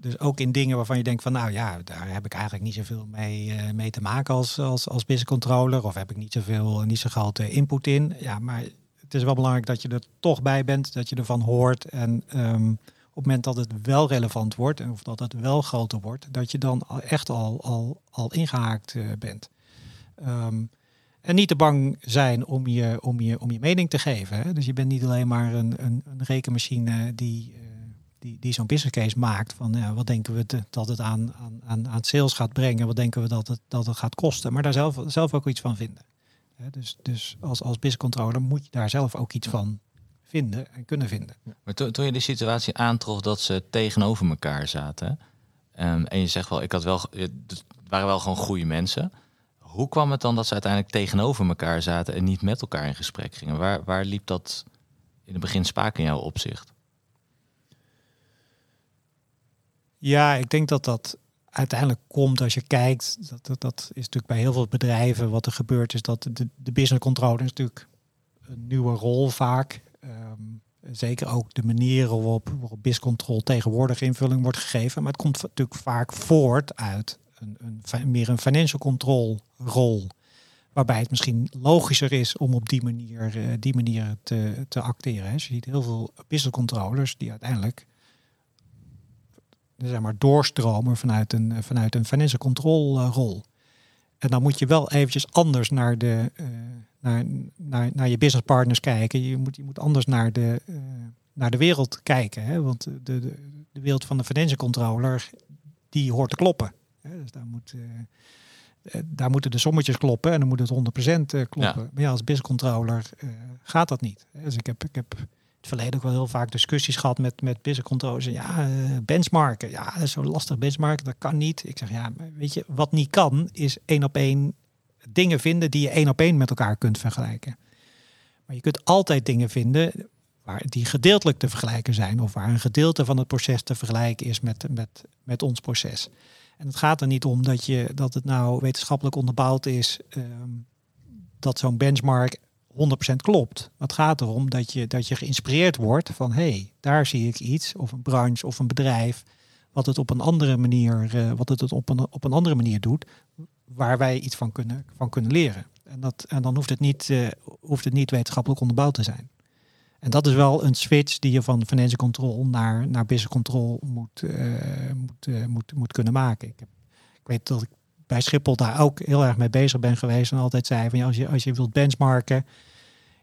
C: dus ook in dingen waarvan je denkt van nou ja, daar heb ik eigenlijk niet zoveel mee, uh, mee te maken als, als, als business controller. Of heb ik niet zoveel, niet zo grote input in. Ja, maar het is wel belangrijk dat je er toch bij bent, dat je ervan hoort. En um, op het moment dat het wel relevant wordt en of dat het wel groter wordt, dat je dan echt al, al, al ingehaakt uh, bent. Um, en niet te bang zijn om je, om je, om je mening te geven. Hè? Dus je bent niet alleen maar een, een, een rekenmachine die die, die zo'n business case maakt. Van ja, wat denken we dat het aan, aan, aan sales gaat brengen? Wat denken we dat het, dat het gaat kosten? Maar daar zelf, zelf ook iets van vinden. dus dus als, als business controller moet je daar zelf ook iets van vinden en kunnen vinden.
B: Maar to, toen je de situatie aantrof dat ze tegenover elkaar zaten. Um, en je zegt wel, ik had wel, het waren wel gewoon goede mensen. Hoe kwam het dan dat ze uiteindelijk tegenover elkaar zaten en niet met elkaar in gesprek gingen? Waar, waar liep dat in het begin spaak in jouw opzicht?
C: Ja, ik denk dat dat uiteindelijk komt als je kijkt. Dat, dat, dat is natuurlijk bij heel veel bedrijven wat er gebeurt, is dat de, de business controller is natuurlijk een nieuwe rol vaak. Um, zeker ook de manieren waarop, waarop control tegenwoordig invulling wordt gegeven. Maar het komt natuurlijk vaak voort uit een, een, meer een financial control rol. Waarbij het misschien logischer is om op die manier, uh, die manier te, te acteren. Dus je ziet heel veel business controllers die uiteindelijk zeg maar, doorstromen vanuit een, vanuit een financial control uh, rol. En dan moet je wel eventjes anders naar, de, uh, naar, naar, naar je business partners kijken. Je moet, je moet anders naar de, uh, naar de wereld kijken. Hè? Want de, de, de wereld van de financial controller, die hoort te kloppen. Hè? Dus daar, moet, daar moeten de sommetjes kloppen en dan moet het 100% kloppen. Ja. Maar ja, als business controller gaat dat niet. Dus ik heb, ik heb verleden ook wel heel vaak discussies gehad met, met business. Ja, uh, benchmarken. Ja, dat is zo lastig benchmarken. Dat kan niet. Ik zeg ja, weet je, wat niet kan, is één op één dingen vinden die je één op één met elkaar kunt vergelijken. Maar je kunt altijd dingen vinden waar die gedeeltelijk te vergelijken zijn. Of waar een gedeelte van het proces te vergelijken is met, met, met ons proces. En het gaat er niet om dat, je, dat het nou wetenschappelijk onderbouwd is. Um, dat zo'n benchmark 100% klopt. Het gaat erom dat je, dat je geïnspireerd wordt van hé, hey, daar zie ik iets, of een branche of een bedrijf, wat het op een andere manier, uh, wat het op een, op een andere manier doet, waar wij iets van kunnen, van kunnen leren. En, dat, en dan hoeft het, niet, uh, hoeft het niet wetenschappelijk onderbouwd te zijn. En dat is wel een switch die je van financial control naar, naar business control moet, uh, moet, moet, moet kunnen maken. Ik, heb, ik weet dat ik bij Schiphol daar ook heel erg mee bezig ben geweest. En altijd zei van ja, als je, als je wilt benchmarken,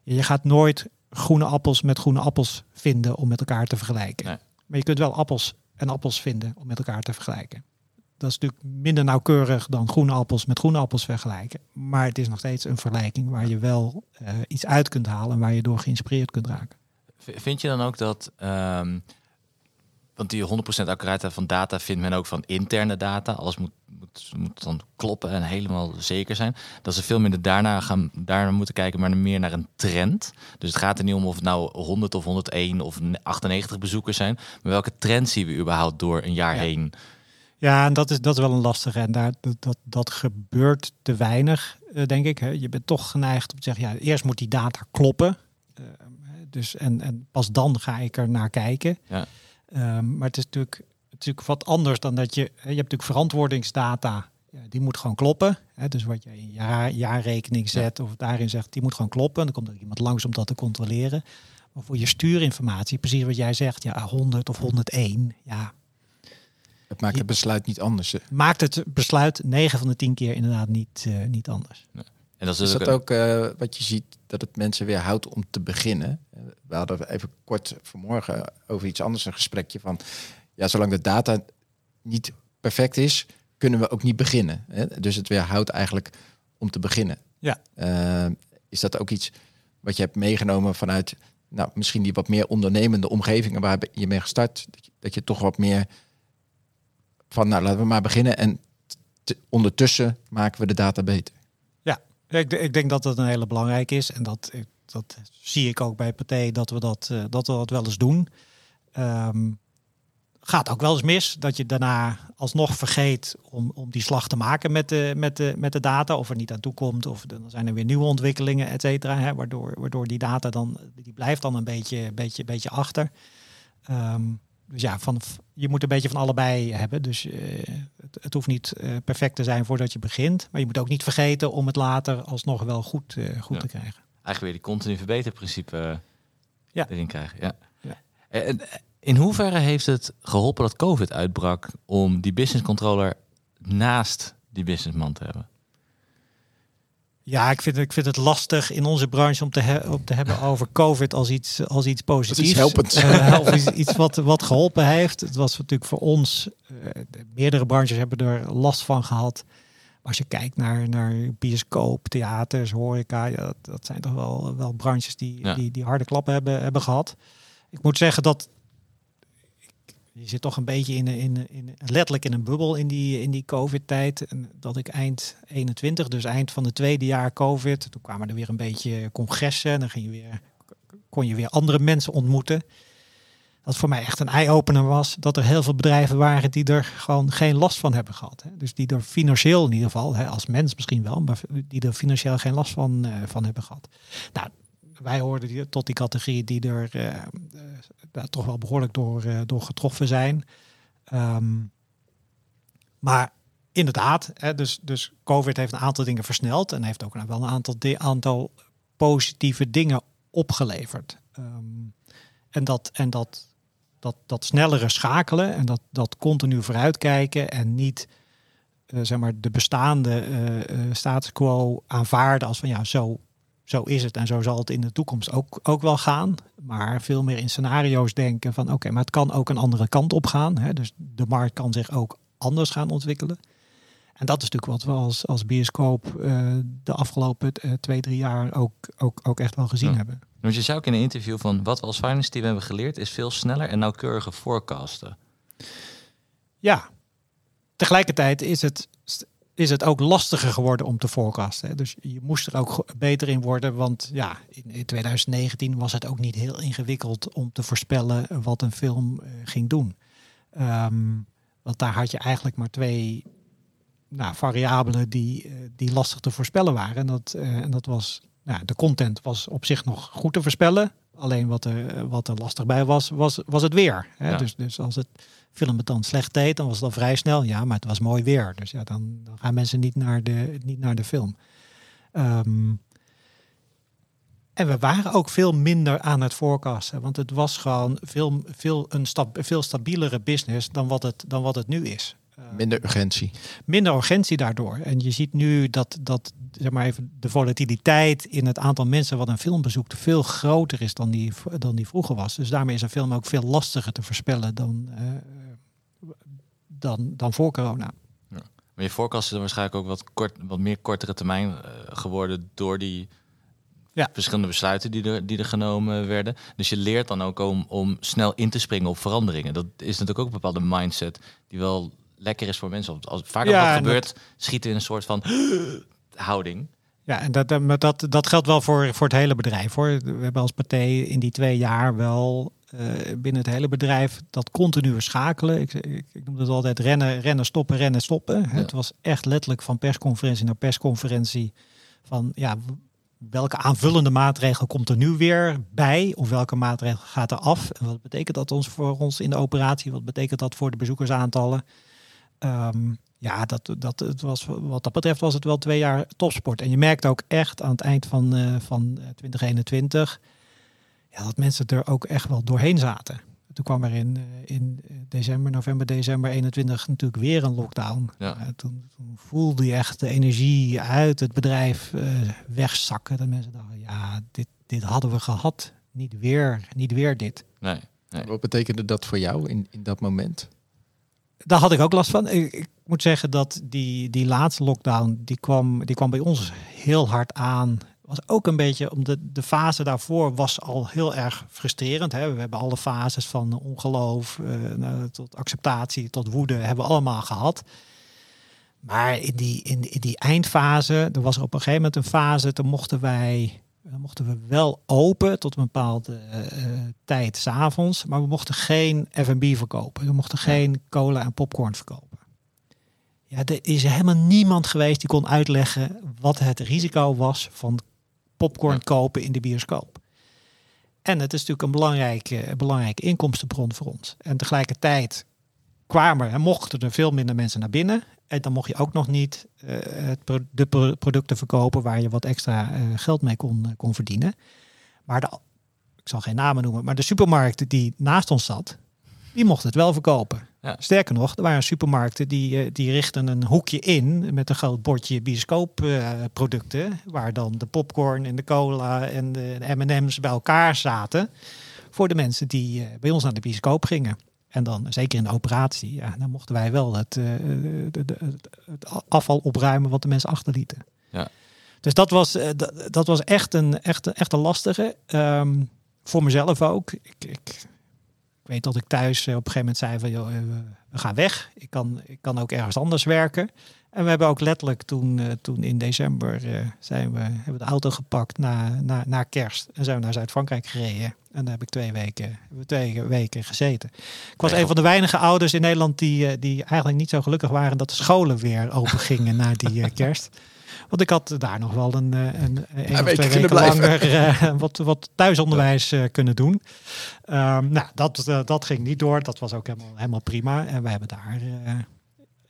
C: je gaat nooit groene appels met groene appels vinden om met elkaar te vergelijken. Maar je kunt wel appels en appels vinden om met elkaar te vergelijken. dat is natuurlijk minder nauwkeurig dan groene appels met groene appels vergelijken. Maar het is nog steeds een vergelijking waar je wel eh, iets uit kunt halen en waar je door geïnspireerd kunt raken.
B: Vind je dan ook dat, ehm, want die 100% accuraatheid van data vindt men ook van interne data, alles moet, moet, moet dan kloppen en helemaal zeker zijn, dat ze veel minder daarna gaan daarna moeten kijken, maar meer naar een trend. Dus het gaat er niet om of het nou 100 of 101 of 98 bezoekers zijn, maar welke trend zien we überhaupt door een jaar
C: Ja.
B: heen?
C: Ja, en dat is, dat is wel een lastige. En daar, dat, dat, dat gebeurt te weinig, eh, denk ik. Hè. Je bent toch geneigd om te zeggen, ja, eerst moet die data kloppen. Eh, dus, en, en pas dan ga ik er naar kijken.
B: Ja.
C: Ehm, maar het is natuurlijk, natuurlijk wat anders dan dat je... Je hebt natuurlijk verantwoordingsdata, die moet gewoon kloppen. Hè. Dus wat je in jaar, jaarrekening zet of daarin zegt, die moet gewoon kloppen. Dan komt er iemand langs om dat te controleren. Maar voor je stuurinformatie, precies wat jij zegt, ja, 100 of 101, ja,
D: Het maakt het besluit niet anders. hè.
C: maakt het besluit 9 van de 10 keer inderdaad niet, eh, niet anders.
B: En dat is,
D: Is dat
B: een-
D: ook eh, wat je ziet, dat het mensen weer houdt om te beginnen? We hadden even kort vanmorgen over iets anders een gesprekje van... ja, zolang de data niet perfect is, kunnen we ook niet beginnen. Hè? Dus het weer houdt eigenlijk om te beginnen.
C: Ja.
D: Eh, is dat ook iets wat je hebt meegenomen vanuit... nou, misschien die wat meer ondernemende omgevingen waar je mee gestart... dat je, dat je toch wat meer van, nou, laten we maar beginnen... en ondertussen maken we de data beter.
C: Ja, ik, ik denk dat dat een hele belangrijke is. En dat, dat zie ik ook bij Pathé, dat we dat, eh, dat we dat wel eens doen. Ehm, gaat ook wel eens mis dat je daarna alsnog vergeet om, om die slag te maken met de, met, de, met de data. Of er niet aan toe komt. Of dan zijn er weer nieuwe ontwikkelingen, et cetera. Hè, waardoor, waardoor die data dan, die blijft dan een beetje, beetje, beetje achter. Ehm, dus ja, van, je moet een beetje van allebei hebben. Dus eh, het, het hoeft niet eh, perfect te zijn voordat je begint. Maar je moet ook niet vergeten om het later alsnog wel goed, eh, goed
B: Ja.
C: te krijgen.
B: eigenlijk weer die continu verbeterprincipe
C: Ja.
B: erin krijgen. Ja.
C: Ja.
B: En in hoeverre heeft het geholpen dat COVID uitbrak om die business controller naast die businessman te hebben?
C: Ja, ik vind, ik vind het lastig in onze branche om te, he- om te hebben over COVID als iets, als iets positiefs.
D: helpends.
C: Eh, of iets, iets wat, wat geholpen heeft. Het was natuurlijk voor ons, eh, de- meerdere branches hebben er last van gehad. Als je kijkt naar, naar bioscoop, theaters, horeca, ja, dat, dat zijn toch wel, wel branches die,
B: Ja.
C: die, die harde klappen hebben, hebben gehad. Ik moet zeggen dat je zit toch een beetje in, in, in, letterlijk in een bubbel in die, in die COVID-tijd. Dat ik eind 21, dus eind van het tweede jaar COVID, toen kwamen er weer een beetje congressen. En dan ging je weer, kon je weer andere mensen ontmoeten. Dat voor mij echt een eye-opener was dat er heel veel bedrijven waren die er gewoon geen last van hebben gehad. Dus die er financieel in ieder geval, als mens misschien wel, maar die er financieel geen last van, eh, van hebben gehad. Nou, wij hoorden die, tot die categorie die er eh, eh, toch wel behoorlijk door, eh, door getroffen zijn. Ehm, maar inderdaad, hè, dus, dus COVID heeft een aantal dingen versneld en heeft ook wel een aantal, di- aantal positieve dingen opgeleverd. Ehm, en dat, en dat, dat, dat snellere schakelen en dat, dat continu vooruitkijken en niet zeg maar de bestaande eh, status quo aanvaarden als van ja, zo, zo is het en zo zal het in de toekomst ook, ook wel gaan. Maar veel meer in scenario's denken van oké, maar het kan ook een andere kant op gaan. Hè? Dus de markt kan zich ook anders gaan ontwikkelen. En dat is natuurlijk wat we als, als bioscoop eh, de afgelopen eh, twee, drie jaar ook, ook, ook echt wel gezien
B: Ja.
C: hebben.
B: Want je zei ook in een interview van wat we als finance team hebben geleerd is veel sneller en nauwkeuriger forecasten.
C: Ja, tegelijkertijd is het, is het ook lastiger geworden om te forecasten. Dus je moest er ook beter in worden. Want ja, in, in 2019 was het ook niet heel ingewikkeld om te voorspellen wat een film eh, ging doen. Ehm, want daar had je eigenlijk maar twee nou, variabelen die, eh, die lastig te voorspellen waren. En dat, eh, en dat was, nou, de content was op zich nog goed te voorspellen. Alleen wat er, wat er lastig bij was, was, was het weer. Hè?
B: Ja.
C: Dus, dus als het film het dan slecht deed, dan was het dan vrij snel. Ja, maar het was mooi weer. Dus ja, dan, dan gaan mensen niet naar de, niet naar de film. Ehm, en we waren ook veel minder aan het forecasten. Want het was gewoon veel, veel, een veel stabielere business dan wat het, dan wat het nu is. Eh,
D: Minder urgentie.
C: minder urgentie daardoor. En je ziet nu dat, dat zeg maar even, de volatiliteit in het aantal mensen wat een film bezoekt veel groter is dan die, dan die vroeger was. Dus daarmee is een film ook veel lastiger te voorspellen dan, eh, dan, dan voor corona.
B: Maar je forecast is dan waarschijnlijk ook wat, kort, wat meer kortere termijn uh, geworden door die ja. verschillende besluiten die er, die er genomen werden. Dus je leert dan ook om, om snel in te springen op veranderingen. Dat is natuurlijk ook een bepaalde mindset die wel lekker is voor mensen. Als vaak ja, wat gebeurt, dat... schieten in een soort van houding.
C: Ja, en dat, dat, dat geldt wel voor, voor het hele bedrijf. Hoor. We hebben als partij in die twee jaar wel uh, binnen het hele bedrijf dat continue schakelen. Ik, ik, ik noem het altijd rennen, rennen, stoppen, rennen, stoppen. Het was echt letterlijk van persconferentie naar persconferentie. Van ja, welke aanvullende maatregel komt er nu weer bij? Of welke maatregel gaat er af? En wat betekent dat ons voor ons in de operatie? Wat betekent dat voor de bezoekersaantallen? Um, ja, dat, dat, het was, wat dat betreft was het wel twee jaar topsport. En je merkt ook echt aan het eind van, uh, van 2021 ja, dat mensen er ook echt wel doorheen zaten. Toen kwam er in, eh, in december, november, december 21 natuurlijk weer een lockdown. Ja. Uh, toen, toen, voelde je echt de energie uit het bedrijf uh, wegzakken. Dat mensen dachten, ja, dit, dit hadden we gehad. Niet weer, niet weer dit.
B: Nee, nee.
D: Wat betekende dat voor jou in, in dat moment?
C: Daar had ik ook last van. Ik, ik, moet zeggen dat die, die laatste lockdown, die kwam, die kwam bij ons heel hard aan was ook een beetje, om de, de fase daarvoor was al heel erg frustrerend. Hè? We hebben alle fases van ongeloof uh, tot acceptatie, tot woede, hebben we allemaal gehad. Maar in die, in, in die eindfase, er was op een gegeven moment een fase, toen mochten wij, dan mochten we wel open tot een bepaalde uh, tijd s'avonds, maar we mochten geen F&B verkopen. We mochten geen cola en popcorn verkopen. Ja, er is helemaal niemand geweest die kon uitleggen wat het risico was van popcorn kopen in de bioscoop. En het is natuurlijk een belangrijke, belangrijke inkomstenbron voor ons. En tegelijkertijd kwamen en mochten er veel minder mensen naar binnen. En dan mocht je ook nog niet uh, de producten verkopen waar je wat extra uh, geld mee kon, uh, kon verdienen. Maar de, ik zal geen namen noemen, maar de supermarkt die naast ons zat, die mocht het wel verkopen. Ja. Sterker nog, er waren supermarkten die, eh, die richten een hoekje in met een groot bordje bioscoopproducten, uh, waar dan de popcorn en de cola en de M&M's bij elkaar zaten. Voor de mensen die bij ons naar de bioscoop gingen. En dan, zeker in de operatie, ja, dan mochten wij wel het, uh, de, de, het afval opruimen wat de mensen achterlieten. Ja. Dus dat was, dat, dat, was echt een, echt, echt een lastige. Um, voor mezelf ook. Ik, ik weet dat ik thuis eh, op een gegeven moment zei van, joh, eh, we gaan weg. Ik kan, ik kan ook ergens anders werken. En we hebben ook letterlijk toen, uh, toen in december zijn we, hebben we de auto gepakt naar, naar, naar kerst. En zijn we naar Zuid-Frankrijk gereden. En daar heb ik twee weken, twee weken gezeten. Ik was een van de weinige ouders in Nederland die, die eigenlijk niet zo gelukkig waren dat de scholen weer open gingen na die kerst. Want ik had daar nog wel een, een, een, een of twee weken langer uh, wat, wat thuisonderwijs uh, kunnen doen. Um, nou, dat, uh, dat ging niet door. Dat was ook helemaal, helemaal prima. En we hebben daar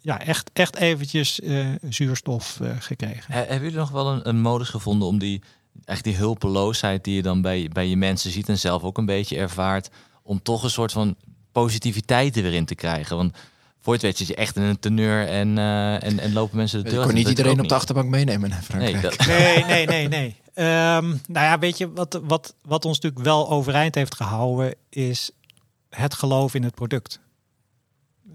C: ja, echt, echt eventjes zuurstof gekregen.
B: hebben jullie nog wel een, een modus gevonden om die, echt die hulpeloosheid die je dan bij, bij je mensen ziet en zelf ook een beetje ervaart, om toch een soort van positiviteit er weer in te krijgen? Want voor het weet zit je echt in een teneur en, uh, en, en lopen mensen de deur.
D: Ik kon niet iedereen op de achterbank meenemen naar
C: Frankrijk. Nee, dat... nee, nee, nee. nee. Um, nou ja, weet je, wat, wat, wat ons natuurlijk wel overeind heeft gehouden, is het geloof in het product.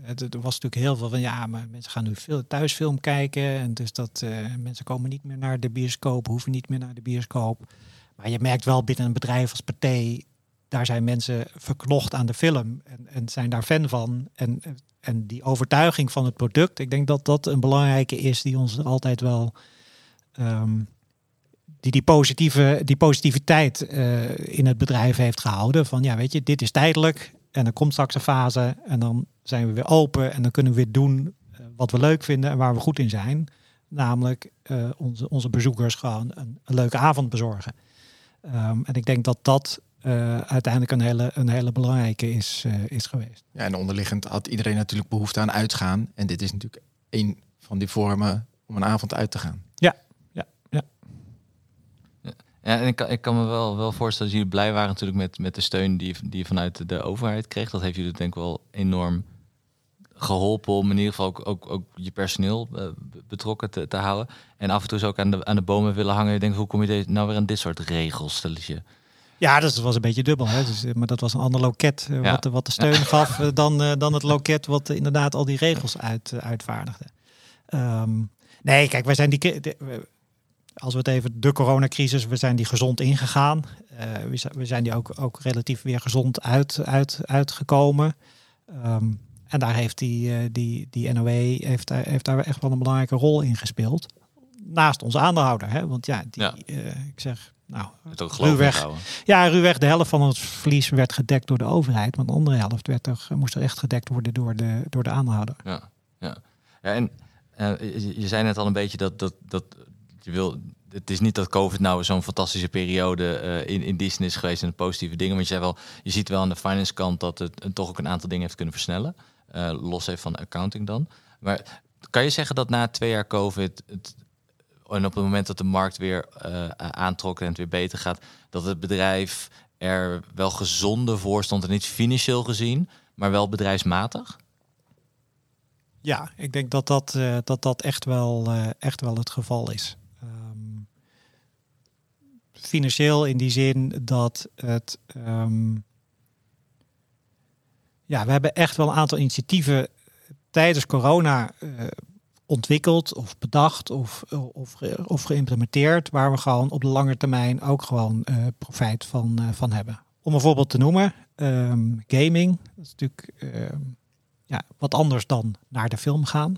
C: Het, er was natuurlijk heel veel van, ja, maar mensen gaan nu veel thuisfilm kijken. En dus dat uh, mensen komen niet meer naar de bioscoop, hoeven niet meer naar de bioscoop. Maar je merkt wel binnen een bedrijf als Pathé, daar zijn mensen verknocht aan de film en, en zijn daar fan van. En en die overtuiging van het product, ik denk dat dat een belangrijke is die ons altijd wel. Um, die, die, positieve, die positiviteit uh, in het bedrijf heeft gehouden. Van ja, weet je, dit is tijdelijk. En er komt straks een fase. En dan zijn we weer open. En dan kunnen we weer doen uh, wat we leuk vinden en waar we goed in zijn. Namelijk uh, onze, onze bezoekers gewoon een, een leuke avond bezorgen. Um, en ik denk dat dat uh, uiteindelijk een hele, een hele belangrijke is, uh, is geweest.
D: Ja, en onderliggend had iedereen natuurlijk behoefte aan uitgaan. En dit is natuurlijk een van die vormen om een avond uit te gaan.
C: Ja, ja, ja.
B: ja en ik kan, ik kan me wel, wel voorstellen dat jullie blij waren natuurlijk met, met de steun die, die je vanuit de overheid kreeg. Dat heeft jullie denk ik wel enorm geholpen om in ieder geval ook, ook, ook je personeel uh, betrokken te, te houden. En af en toe ook aan de, aan de bomen willen hangen. Je denkt, hoe kom je nou weer aan dit soort regels? Je
C: ja, dat was een beetje dubbel. Hè? Dus, eh, maar dat was een ander loket uh, wat, wat de steun gaf dan, uh, dan het loket wat inderdaad al die regels uit, uitvaardigde. Ehm, nee, kijk, wij zijn die. de- als we het even de coronacrisis, we zijn die gezond ingegaan. Eh, we, zijn, we zijn die ook, ook relatief weer gezond uit, uit, uitgekomen. Ehm, en daar heeft die, eh, die, die NOW heeft, daar- heeft daar echt wel een belangrijke rol in gespeeld. Naast onze aandeelhouder. Hè? Want ja, die,
B: Ja.
C: eh, ik zeg, nou, ruwweg, ja, ruwweg de helft van het verlies werd gedekt door de overheid. Maar de andere helft werd er, moest er echt gedekt worden door de, door de aandeelhouder.
B: Ja, ja. ja en eh, je, je zei net al een beetje dat, dat, dat je wil. Het is niet dat COVID nou zo'n fantastische periode in, in zin is geweest en positieve dingen. Want je, zei wel, je ziet wel aan de finance kant dat het toch ook een aantal dingen heeft kunnen versnellen. Eh, los even van accounting dan. Maar kan je zeggen dat na twee jaar COVID het, en op het moment dat de markt weer eh, aantrok en het weer beter gaat, dat het bedrijf er wel gezonder voor stond en niet financieel gezien, maar wel bedrijfsmatig?
C: Ja, ik denk dat dat, eh, dat, dat echt, wel, echt wel het geval is. Ehm, financieel in die zin dat het. ehm, ja, we hebben echt wel een aantal initiatieven tijdens corona eh, ontwikkeld of bedacht of, of, ge- of geïmplementeerd, waar we gewoon op de lange termijn ook gewoon eh, profijt van, eh, van hebben. Om een voorbeeld te noemen, ehm, gaming. Dat is natuurlijk ehm, ja, wat anders dan naar de film gaan.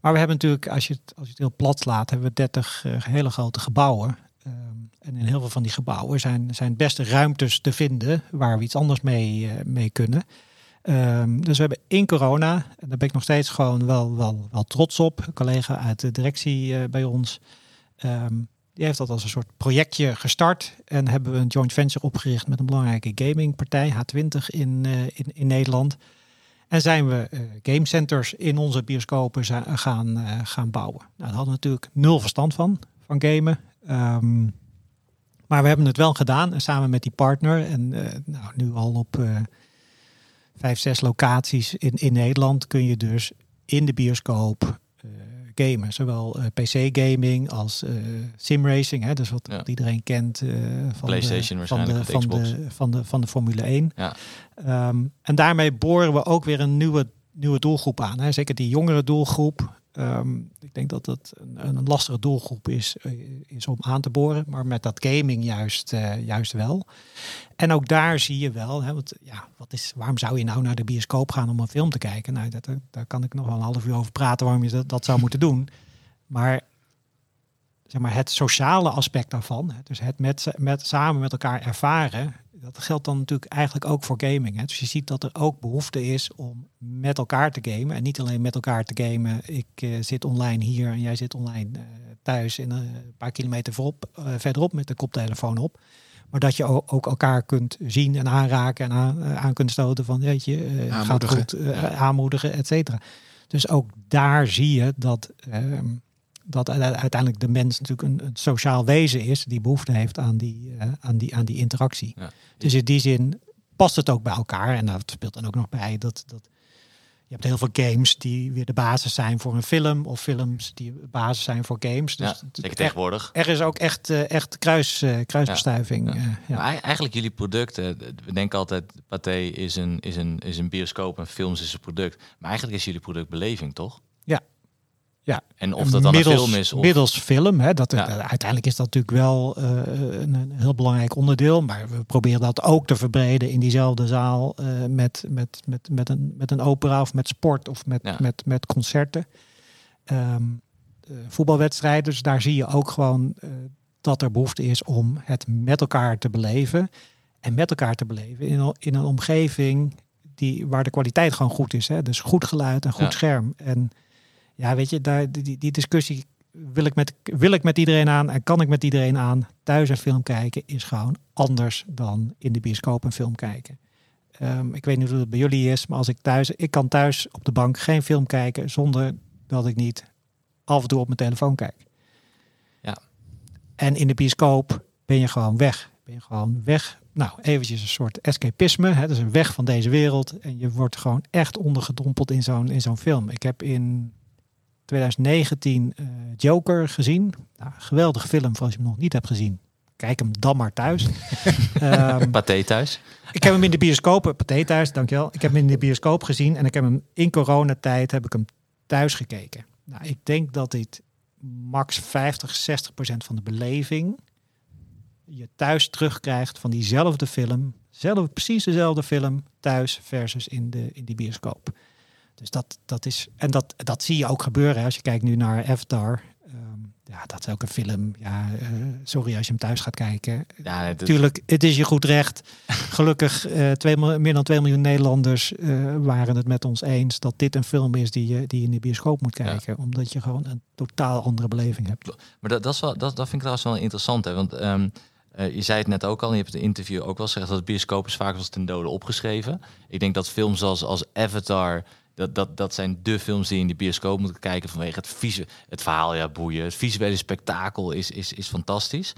C: Maar we hebben natuurlijk, als je het, als je het heel plat slaat, hebben we 30 eh, hele grote gebouwen. Ehm, en in heel veel van die gebouwen zijn, zijn beste ruimtes te vinden waar we iets anders mee, eh, mee kunnen. Ehm, dus we hebben in corona, en daar ben ik nog steeds gewoon wel, wel, wel trots op, een collega uit de directie eh, bij ons, ehm, die heeft dat als een soort projectje gestart. En hebben we een joint venture opgericht met een belangrijke gamingpartij, H20 in, eh, in, in Nederland. En zijn we eh gamecenters in onze bioscopen gaan, gaan bouwen. Nou, daar hadden we natuurlijk nul verstand van, van gamen. Ehm, maar we hebben het wel gedaan en samen met die partner. En nou, nu al op vijf, zes locaties in, in Nederland kun je dus in de bioscoop eh, gamen. Zowel eh, PC-gaming als eh simracing. Hè, dus wat,
B: Ja.
C: wat iedereen kent van,
B: PlayStation
C: de, van,
B: waarschijnlijk,
C: de, van, de, van, de, van de Formule 1.
B: Ja.
C: Ehm, en daarmee boren we ook weer een nieuwe, nieuwe doelgroep aan. Hè. Zeker die jongere doelgroep. Ehm, ik denk dat dat een, een lastige doelgroep is, eh, is om aan te boren. Maar met dat gaming juist, eh, juist wel. En ook daar zie je wel, hè, ja, wat is, waarom zou je nou naar de bioscoop gaan om een film te kijken? Nou, dat, daar kan ik nog wel een half uur over praten waarom je dat, dat zou moeten doen. Maar, zeg maar het sociale aspect daarvan, dus het met, met, samen met elkaar ervaren, dat geldt dan natuurlijk eigenlijk ook voor gaming. Hè. Dus je ziet dat er ook behoefte is om met elkaar te gamen. En niet alleen met elkaar te gamen, ik eh, zit online hier en jij zit online eh, thuis en eh, een paar kilometer voorop, verderop met de koptelefoon op. Maar dat je ook elkaar kunt zien en aanraken en aan, aan kunt stoten van, weet je, gaat goed, aanmoedigen, et cetera. Dus ook daar zie je dat, ehm, dat uiteindelijk de mens natuurlijk een, een sociaal wezen is die behoefte heeft aan die, eh, aan die, aan die interactie.
B: Ja.
C: Dus in die zin past het ook bij elkaar. En dat speelt dan ook nog bij dat, dat je hebt heel veel games die weer de basis zijn voor een film, of films die de basis zijn voor games. Dus
B: ja, zeker
C: er,
B: tegenwoordig.
C: er is ook echt, eh, echt kruis, eh, kruisbestuiving.
B: Ja.
C: ja.
B: Ei- eigenlijk jullie producten, we denken altijd, Pathé is een, is, een, is een bioscoop en films is een product. Maar eigenlijk is jullie product beleving, toch?
C: Ja.
B: En of dat dan
C: middels,
B: een film is of...
C: Middels film. Hè, dat,
B: Ja.
C: uiteindelijk is dat natuurlijk wel eh, een, een heel belangrijk onderdeel. Maar we proberen dat ook te verbreden in diezelfde zaal. eh, met, met, met, met, een, met een opera of met sport of met,
B: Ja.
C: met, met concerten. Ehm, eh, voetbalwedstrijden. Dus daar zie je ook gewoon dat er behoefte is om het met elkaar te beleven. En met elkaar te beleven in, een- in een omgeving die, waar de kwaliteit gewoon goed is. Hè? Dus goed geluid en goed
B: Ja.
C: scherm. En ja, weet je, daar, die, die discussie wil ik, met, wil ik met iedereen aan en kan ik met iedereen aan. Thuis een film kijken is gewoon anders dan in de bioscoop een film kijken. Ehm, ik weet niet hoe het bij jullie is, maar als ik thuis, ik kan thuis op de bank geen film kijken zonder dat ik niet af en toe op mijn telefoon kijk.
B: Ja.
C: En in de bioscoop ben je gewoon weg. Ben je gewoon weg. Nou, eventjes een soort escapisme. Hè? Dus een weg van deze wereld. En je wordt gewoon echt ondergedompeld in zo'n in zo'n film. Ik heb in 2019 eh, Joker gezien. Nou, geweldige film voor als je hem nog niet hebt gezien. Kijk hem dan maar thuis. Ehm,
B: Pathé thuis.
C: ik heb hem in de bioscoop, Pathé thuis, dankjewel. Ik heb hem in de bioscoop gezien en ik heb hem in coronatijd heb ik hem thuis gekeken. Nou, ik denk dat dit max 50, 60 procent van de beleving je thuis terugkrijgt van diezelfde film. Zelf, precies dezelfde film thuis versus in de, in die bioscoop. Dus dat, dat is, en dat, dat zie je ook gebeuren. Als je kijkt nu naar Avatar. Ehm, ja, dat is ook een film. Ja, uh, sorry als je hem thuis gaat kijken.
B: Ja, het,
C: Tuurlijk, het is je goed recht. Gelukkig, uh, twee, meer dan 2 miljoen Nederlanders uh, waren het met ons eens dat dit een film is die je, die je in de bioscoop moet kijken. Ja. Omdat je gewoon een totaal andere beleving hebt.
B: Maar dat, dat, is wel, dat, dat vind ik trouwens wel interessant. Hè? Want um, uh, je zei het net ook al, en je hebt het interview ook wel gezegd dat bioscoop is vaak als ten dode opgeschreven. Ik denk dat films als, als Avatar, dat, dat, dat zijn de films die in de bioscoop moet kijken vanwege het, visu het verhaal, ja boeien. Het visuele spektakel is, is, is fantastisch.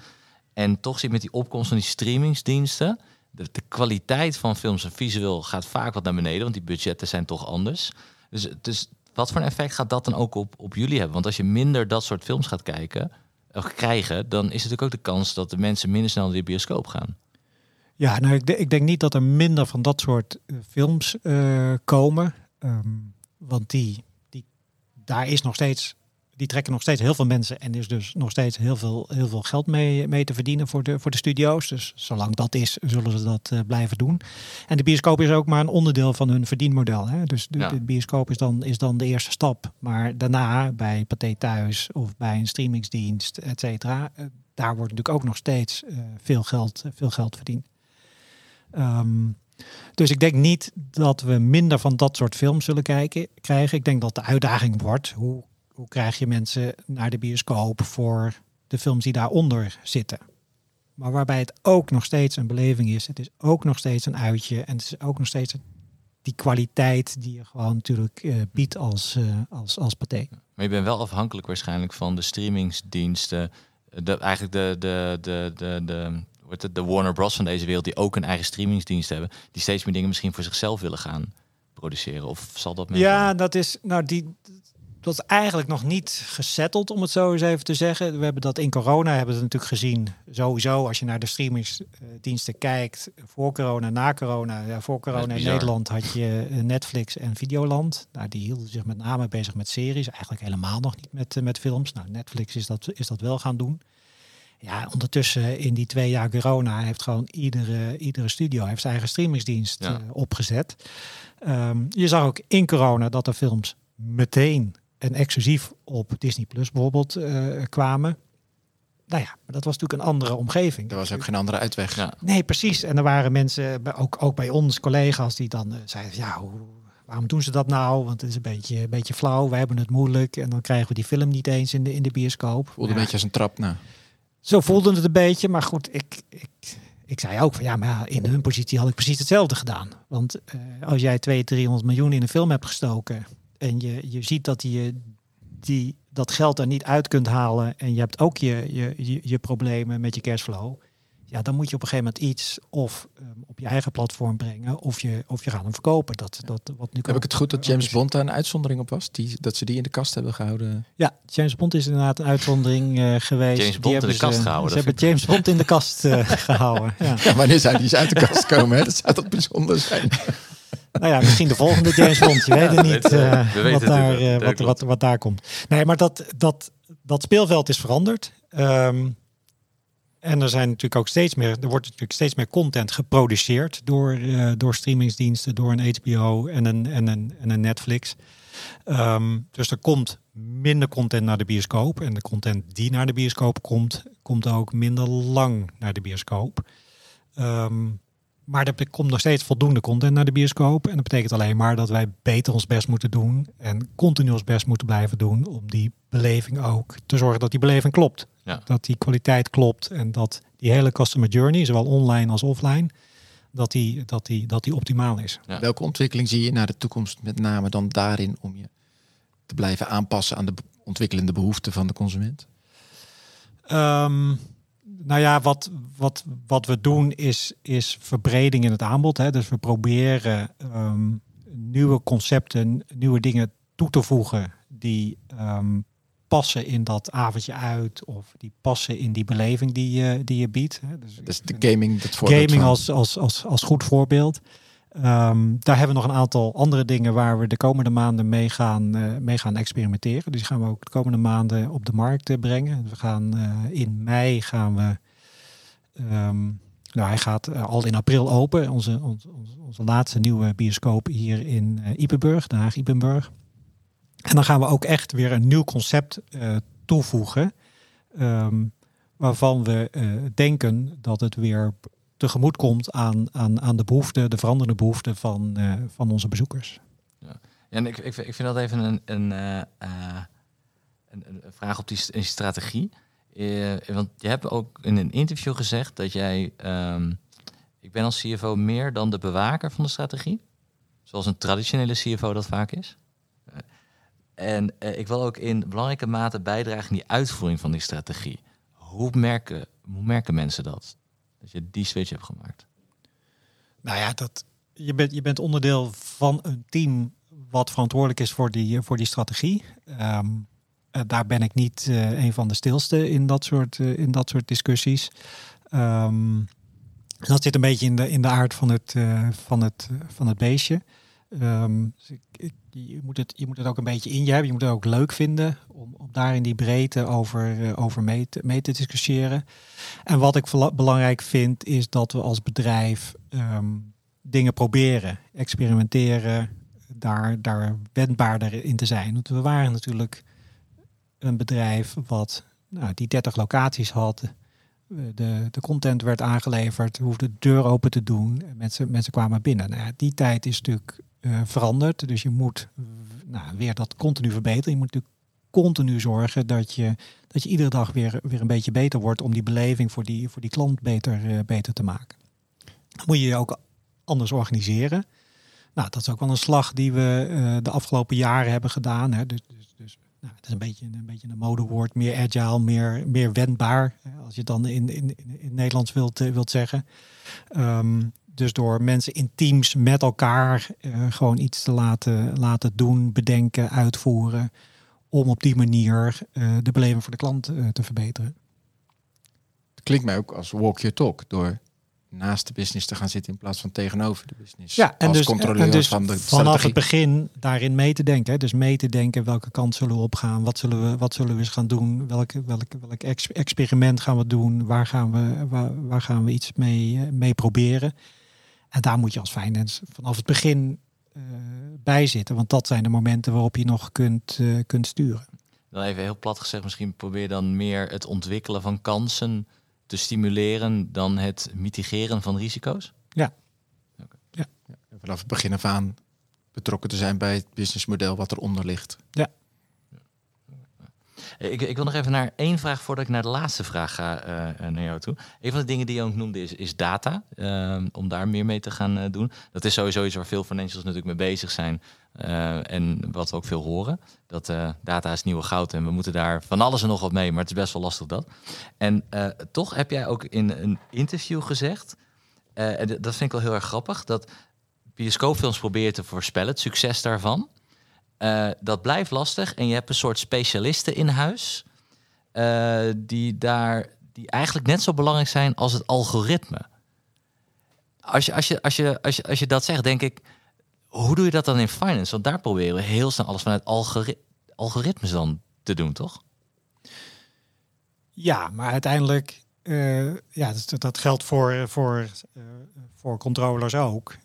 B: En toch zit met die opkomst van die streamingsdiensten, de, de kwaliteit van films en visueel gaat vaak wat naar beneden, want die budgetten zijn toch anders. Dus, dus wat voor een effect gaat dat dan ook op, op jullie hebben? Want als je minder dat soort films gaat kijken, krijgen, dan is natuurlijk ook de kans dat de mensen minder snel naar de bioscoop gaan.
C: Ja, nou, ik, ik denk niet dat er minder van dat soort uh, films uh, komen. Um, want die, die, daar is nog steeds, die trekken nog steeds heel veel mensen en is dus nog steeds heel veel, heel veel geld mee, mee te verdienen voor de, voor de studio's. Dus zolang dat is, zullen ze dat uh, blijven doen. En de bioscoop is ook maar een onderdeel van hun verdienmodel. Hè? Dus de, ja. de, bioscoop is dan, is dan de eerste stap. Maar daarna bij Pathé Thuis of bij een streamingsdienst, et cetera, uh, daar wordt natuurlijk ook nog steeds uh, veel, geld, veel geld verdiend. Um, dus ik denk niet dat we minder van dat soort films zullen kijken, krijgen. Ik denk dat de uitdaging wordt, hoe, hoe krijg je mensen naar de bioscoop voor de films die daaronder zitten. Maar waarbij het ook nog steeds een beleving is. Het is ook nog steeds een uitje. En het is ook nog steeds die kwaliteit die je gewoon natuurlijk uh, biedt als, uh, als, als paté.
B: Maar je bent wel afhankelijk waarschijnlijk van de streamingsdiensten. De, eigenlijk de, de, de, de, de, wordt het de Warner Bros. van deze wereld, die ook een eigen streamingsdienst hebben, die steeds meer dingen misschien voor zichzelf willen gaan produceren? Of zal dat meer
C: Ja, dat is, nou, die, dat is eigenlijk nog niet gesetteld, om het zo eens even te zeggen. We hebben dat in corona hebben we het natuurlijk gezien. Sowieso, als je naar de streamingsdiensten kijkt, voor corona, na corona. Ja, voor corona in Nederland had je Netflix en Videoland. Nou, die hielden zich met name bezig met series, eigenlijk helemaal nog niet met, met films. Nou, Netflix is dat, is dat wel gaan doen. Ja, ondertussen in die twee jaar corona heeft gewoon iedere, iedere studio heeft zijn eigen streamingsdienst ja. uh, opgezet. Um, je zag ook in corona dat er films meteen en exclusief op Disney Plus bijvoorbeeld uh, kwamen. Nou ja, maar dat was natuurlijk een andere omgeving.
D: Er was ook geen andere uitweg.
C: Ja. Nee, precies. En er waren mensen, ook, ook bij ons collega's, die dan uh, zeiden: ja, hoe, waarom doen ze dat nou? Want het is een beetje, een beetje flauw. Wij hebben het moeilijk. En dan krijgen we die film niet eens in de, in de bioscoop.
D: Voelde ja. een beetje als een trap, nou.
C: Zo voelde het een beetje. Maar goed, ik, ik, ik zei ook van ja, maar in hun positie had ik precies hetzelfde gedaan. Want uh, als jij 200, 300 miljoen in een film hebt gestoken en je, je ziet dat je die, dat geld er niet uit kunt halen en je hebt ook je, je, je, je problemen met je cashflow. Ja, dan moet je op een gegeven moment iets of um, op je eigen platform brengen of je, of je gaat hem verkopen. Dat, dat, wat nu
D: Heb ik het goed dat James Bond daar een uitzondering op was? Die, dat ze die in de kast hebben gehouden?
C: Ja, James Bond is inderdaad een uitzondering uh, geweest.
B: James Bond in de kast
C: ze,
B: gehouden.
C: Ze hebben James Bond in de kast uh, gehouden. Ja.
D: ja, wanneer zou die eens uit de kast komen? Hè? Dat zou toch bijzonder zijn?
C: Nou ja, misschien de volgende James Bond. Je weet het niet uh, we wat, daar, uh, wat, wat, wat, daar komt. Nee, maar dat, dat, dat speelveld is veranderd. Um, en er zijn natuurlijk ook steeds meer, er wordt natuurlijk steeds meer content geproduceerd door, uh, door streamingsdiensten, door een HBO en een, en een, en een Netflix. Um, dus er komt minder content naar de bioscoop. En de content die naar de bioscoop komt, komt ook minder lang naar de bioscoop. Um, maar er komt nog steeds voldoende content naar de bioscoop. En dat betekent alleen maar dat wij beter ons best moeten doen. En continu ons best moeten blijven doen. Om die beleving ook te zorgen dat die beleving klopt.
B: Ja.
C: Dat die kwaliteit klopt. En dat die hele customer journey, zowel online als offline, dat die, dat die, dat die optimaal is.
D: Ja. Welke ontwikkeling zie je naar de toekomst met name dan daarin om je te blijven aanpassen aan de ontwikkelende behoeften van de consument?
C: Um, nou ja, wat, wat, wat we doen is, is verbreding in het aanbod. Hè. Dus we proberen um, nieuwe concepten, nieuwe dingen toe te voegen die um, passen in dat avondje uit of die passen in die beleving die je, die je biedt.
D: Dus, dus de gaming, dat
C: Gaming als, als, als, als goed voorbeeld. Ehm, daar hebben we nog een aantal andere dingen waar we de komende maanden mee gaan, uh, mee gaan experimenteren. Dus die gaan we ook de komende maanden op de markt uh, brengen. We gaan uh, in mei gaan we. Um, nou, hij gaat al in april open. Onze, onze, onze, laatste nieuwe bioscoop hier in Ipenburg, Den Haag Ipenburg. En dan gaan we ook echt weer een nieuw concept toevoegen. Um, waarvan we denken dat het weer tegemoet komt aan, aan, aan de behoeften, de veranderende behoeften van, uh, van onze bezoekers.
B: Ja, en ik, ik, ik vind dat even een, een, een, een, vraag op die, strategie. Want je hebt ook in een interview gezegd dat jij, um, ik ben als CFO meer dan de bewaker van de strategie, zoals een traditionele CFO dat vaak is. En ik wil ook in belangrijke mate bijdragen in die uitvoering van die strategie. Hoe merken, hoe merken mensen dat? Dat je die switch hebt gemaakt.
C: Nou ja, dat, je, bent, je bent onderdeel van een team wat verantwoordelijk is voor die, voor die strategie. Um, daar ben ik niet uh, een van de stilste in dat soort, in dat soort discussies. Um, dat zit een beetje in de, in de aard van het, van het, van het beestje. Um, dus je, moet het, je moet het ook een beetje in je hebben. Je moet het ook leuk vinden om, om daar in die breedte over, uh, over mee, te, mee te discussiëren. En wat ik belangrijk vind, is dat we als bedrijf um, dingen proberen, experimenteren, daar, daar wendbaarder in te zijn. Want we waren natuurlijk een bedrijf wat nou, die 30 locaties had. De, de content werd aangeleverd, we hoefden de deur open te doen. Mensen, mensen kwamen binnen. Nou ja, die tijd is natuurlijk uh, veranderd. Dus je moet nou, weer dat continu verbeteren. Je moet natuurlijk continu zorgen dat je, dat je iedere dag weer, weer een beetje beter wordt om die beleving voor die, voor die klant beter, uh, beter te maken. Dan moet je je ook anders organiseren. Nou, dat is ook wel een slag die we uh, de afgelopen jaren hebben gedaan. Hè. Dus, dus, dus nou, het is een beetje, een beetje een modewoord, meer agile, meer, meer wendbaar. Als je het dan in, in, in Nederlands wilt, wilt zeggen. Um, dus door mensen in teams met elkaar uh, gewoon iets te laten, laten doen, bedenken, uitvoeren. Om op die manier uh, de beleving voor de klant uh, te verbeteren.
D: Het klinkt mij ook als walk your talk. Door naast de business te gaan zitten in plaats van tegenover de business.
C: Ja, en
D: als
C: dus,
D: controleur
C: en dus
D: van de
C: vanaf
D: strategie.
C: het begin daarin mee te denken. Hè? Dus mee te denken welke kant zullen we opgaan, wat zullen we, wat zullen we eens gaan doen, welke, welk ex experiment gaan we doen, waar gaan we, waar, waar gaan we iets mee, mee proberen. En daar moet je als finance vanaf het begin uh, bij zitten. Want dat zijn de momenten waarop je nog kunt, uh, kunt sturen.
B: Dan even heel plat gezegd, misschien probeer dan meer het ontwikkelen van kansen te stimuleren dan het mitigeren van risico's?
C: Ja.
B: Okay.
C: ja.
D: ja. Vanaf het begin af aan betrokken te zijn bij het businessmodel wat eronder ligt.
C: Ja.
B: Ik, ik, wil nog even naar één vraag voordat ik naar de laatste vraag ga uh, naar jou toe. Een van de dingen die je ook noemde is, data. Uh, om daar meer mee te gaan uh, doen. Dat is sowieso iets waar veel financials natuurlijk mee bezig zijn. en wat we ook veel horen. Dat data is nieuwe goud en we moeten daar van alles en nog wat mee. Maar het is best wel lastig dat. En toch heb jij ook in een interview gezegd. en dat vind ik wel heel erg grappig. Dat bioscoopfilms proberen te voorspellen. Het succes daarvan. Uh, dat blijft lastig en je hebt een soort specialisten in huis uh, die daar die eigenlijk net zo belangrijk zijn als het algoritme. Als je, als je, als je, als je, als je dat zegt, denk ik, hoe doe je dat dan in finance? Want daar proberen we heel snel alles vanuit algori algoritmes dan te doen, toch?
C: Ja, maar uiteindelijk, uh, ja, dat, dat, geldt voor, voor, voor controllers ook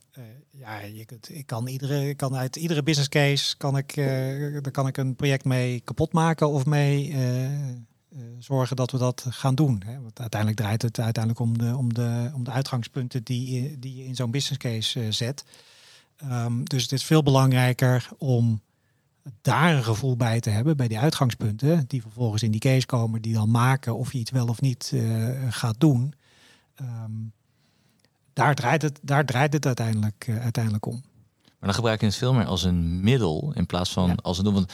C: ja, je kunt, ik kan iedere, ik kan uit iedere business case kan ik, uh, daar kan ik een project mee kapot maken of mee uh, uh, zorgen dat we dat gaan doen. Hè. Want uiteindelijk draait het uiteindelijk om de, om de, om de uitgangspunten die, die je in zo'n business case zet. Um, dus het is veel belangrijker om daar een gevoel bij te hebben bij die uitgangspunten, die vervolgens in die case komen, die dan maken of je iets wel of niet gaat doen. Um, daar draait het, daar draait het uiteindelijk, uh, uiteindelijk om.
B: Maar dan gebruik je het veel meer als een middel in plaats van ja. als een doel. Want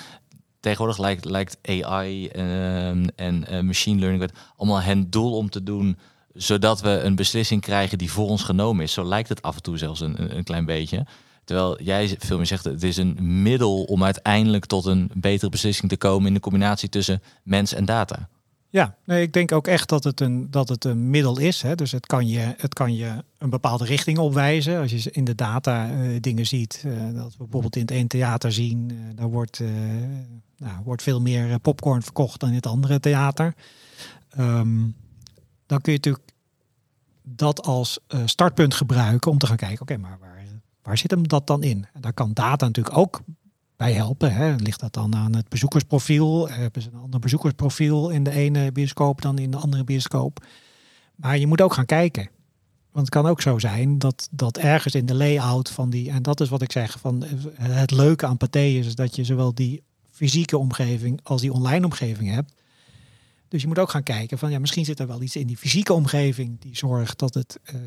B: tegenwoordig lijkt, lijkt AI uh, en uh, machine learning allemaal het doel om te doen zodat we een beslissing krijgen die voor ons genomen is. Zo lijkt het af en toe zelfs een, een klein beetje. Terwijl jij veel meer zegt, het is een middel om uiteindelijk tot een betere beslissing te komen in de combinatie tussen mens en data.
C: Ja, nee, ik denk ook echt dat het een, dat het een middel is. Hè. Dus het kan, je, het kan je een bepaalde richting opwijzen. Als je in de data uh, dingen ziet, uh, dat we bijvoorbeeld in het ene theater zien, uh, daar wordt, nou, wordt veel meer popcorn verkocht dan in het andere theater. Um, dan kun je natuurlijk dat als startpunt gebruiken om te gaan kijken, oké, maar waar, waar zit hem dat dan in? Daar kan data natuurlijk ook bij helpen. Hè. Ligt dat dan aan het bezoekersprofiel? Hebben ze een ander bezoekersprofiel in de ene bioscoop dan in de andere bioscoop? Maar je moet ook gaan kijken. Want het kan ook zo zijn dat, dat ergens in de layout van die, en dat is wat ik zeg, van het leuke aan Pathé is, dat je zowel die fysieke omgeving als die online omgeving hebt. Dus je moet ook gaan kijken van ja, misschien zit er wel iets in die fysieke omgeving die zorgt dat het uh,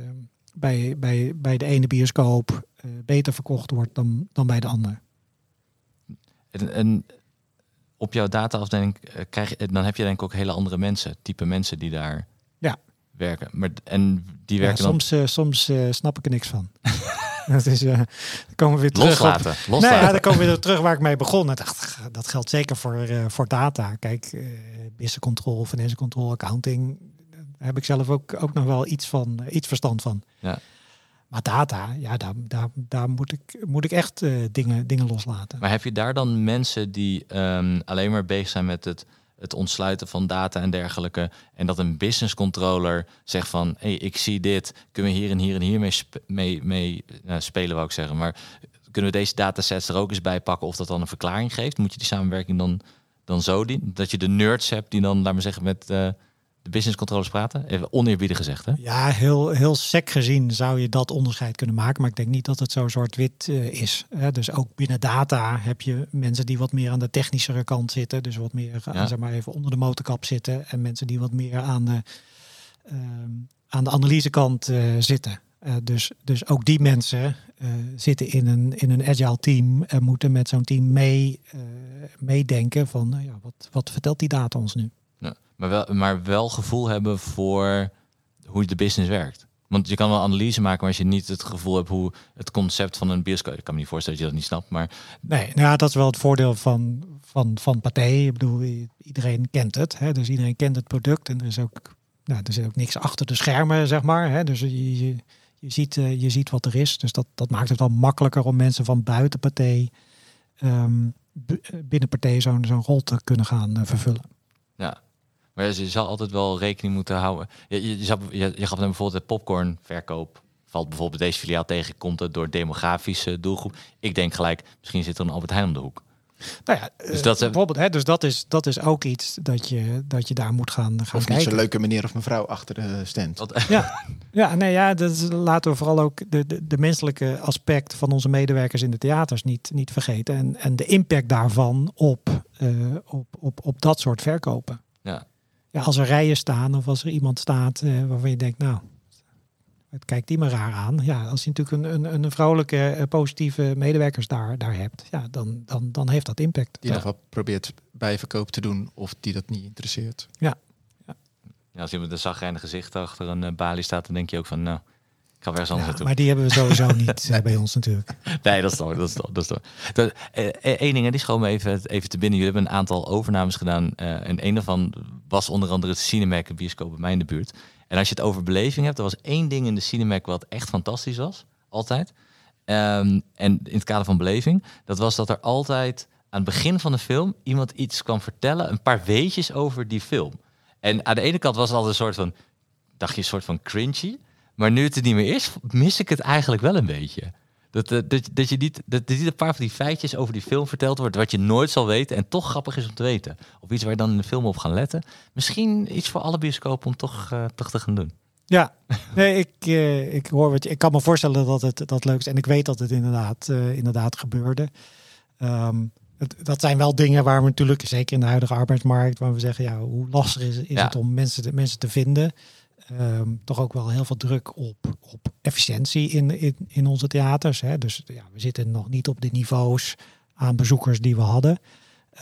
C: bij, bij, bij de ene bioscoop uh, beter verkocht wordt dan, dan bij de andere.
B: En, en op jouw dataafdeling eh, krijg je, dan heb je denk ik ook hele andere mensen, type mensen die daar
C: ja.
B: werken. Maar, en die werken
C: ja, soms,
B: dan...
C: uh, soms uh, snap ik er niks van. dat is, uh, dan komen we weer terug.
B: Loslaten.
C: Op,
B: loslaten.
C: Nee, ja, dan komen we weer terug waar ik mee begon. Ik dacht, dat geldt zeker voor, voor data. Kijk, uh, business control, financial control, accounting. Daar heb ik zelf ook, ook nog wel iets, van, iets verstand van.
B: Ja.
C: Maar data, ja, daar, daar, daar moet, ik, moet ik echt uh, dingen, dingen loslaten.
B: Maar heb je daar dan mensen die um, alleen maar bezig zijn met het, het ontsluiten van data en dergelijke. En dat een business controller zegt van hey, ik zie dit, kunnen we hier en hier en hier mee, mee, uh, spelen, wou ik zeggen. Maar kunnen we deze datasets er ook eens bij pakken of dat dan een verklaring geeft? Moet je die samenwerking dan, dan zo doen? Dat je de nerds hebt die dan, laat maar zeggen, met. Uh, de business controllers praten? Even oneerbiedig gezegd, hè?
C: Ja, heel, heel sec gezien zou je dat onderscheid kunnen maken. Maar ik denk niet dat het zo zwart-wit uh, is. Hè? Dus ook binnen data heb je mensen die wat meer aan de technischere kant zitten. Dus wat meer, ja. zeg maar even onder de motorkap zitten. En mensen die wat meer aan de, uh, aan de analysekant uh, zitten. Dus, dus ook die mensen zitten in een, in een agile team en moeten met zo'n team mee, meedenken van nou ja, wat, wat vertelt die data ons nu?
B: Maar, wel, maar wel gevoel hebben voor hoe de business werkt. Want je kan wel analyse maken, maar als je niet het gevoel hebt hoe het concept van een bioscoop. Ik kan me niet voorstellen dat je dat niet snapt. Maar
C: nee, nou ja, dat is wel het voordeel van, van, van Pathé. Ik bedoel, iedereen kent het. Hè? Dus iedereen kent het product. En er is ook, nou, er zit ook niks achter de schermen, zeg maar. Hè? Dus je, je, je, ziet, uh, je ziet wat er is. Dus dat, dat maakt het wel makkelijker om mensen van buiten Pathé um, binnen Pathé zo'n rol te kunnen gaan uh, vervullen.
B: Maar je zal altijd wel rekening moeten houden. Je, je, je, je, je gaf dan bijvoorbeeld de popcornverkoop. Valt bijvoorbeeld deze filiaal tegen, komt het door demografische doelgroep. Ik denk gelijk, misschien zit er een Albert Heijn om de hoek.
C: Nou ja, dus dat, uh, bijvoorbeeld, hè, dus dat is, dat is ook iets dat je, dat je daar moet gaan, gaan
D: of
C: kijken.
D: niet zo'n leuke meneer of mevrouw achter de stand.
B: Dat,
C: ja, ja, nee, ja, dat is, laten we vooral ook de, de, de menselijke aspect van onze medewerkers in de theaters niet, niet vergeten. En, en de impact daarvan op, uh, op, op, op dat soort verkopen.
B: Ja.
C: Ja, als er rijen staan of als er iemand staat uh, waarvan je denkt, nou, het kijkt die maar raar aan. Ja, als je natuurlijk een, een, een vrolijke, uh, positieve medewerkers daar, daar hebt, ja, dan, dan, dan heeft dat impact.
D: Die ja. nog wel probeert bijverkoop te doen of die dat niet interesseert.
C: Ja. ja.
B: ja als iemand een zagrijnig gezicht achter een uh, balie staat, dan denk je ook van, nou, ik ga weer eens anders
C: ja,
B: naartoe.
C: Maar die hebben we sowieso niet nee. bij ons natuurlijk.
B: Nee, dat is toch, dat is toch. Dat is toch. Dat, Eén ding, die schoon me even, even te binnen. Jullie hebben een aantal overnames gedaan. Uh, en een daarvan was onder andere het Cinemac, een bioscoop bij mij in de buurt. En als je het over beleving hebt, er was één ding in de Cinemac wat echt fantastisch was. Altijd. Um, en in het kader van beleving, dat was dat er altijd aan het begin van de film iemand iets kwam vertellen, een paar weetjes over die film. En aan de ene kant was het altijd een soort van, dacht je, een soort van cringy. Maar nu het er niet meer is, mis ik het eigenlijk wel een beetje. Dat, dat, dat, je niet, dat er niet een paar van die feitjes over die film verteld wordt, wat je nooit zal weten en toch grappig is om te weten. Of iets waar je dan in de film op gaan letten. Misschien iets voor alle bioscopen om toch, uh, toch te gaan doen.
C: Ja, nee, ik, uh, ik hoor wat je. Ik kan me voorstellen dat het dat leuk is. En ik weet dat het inderdaad, uh, inderdaad gebeurde. Um, het, dat zijn wel dingen waar we natuurlijk, zeker in de huidige arbeidsmarkt, waar we zeggen, ja, hoe lastig is, is ja. het om mensen te, mensen te vinden. Um, toch ook wel heel veel druk op, op efficiëntie in, in, in onze theaters. Hè. Dus ja, we zitten nog niet op de niveaus aan bezoekers die we hadden.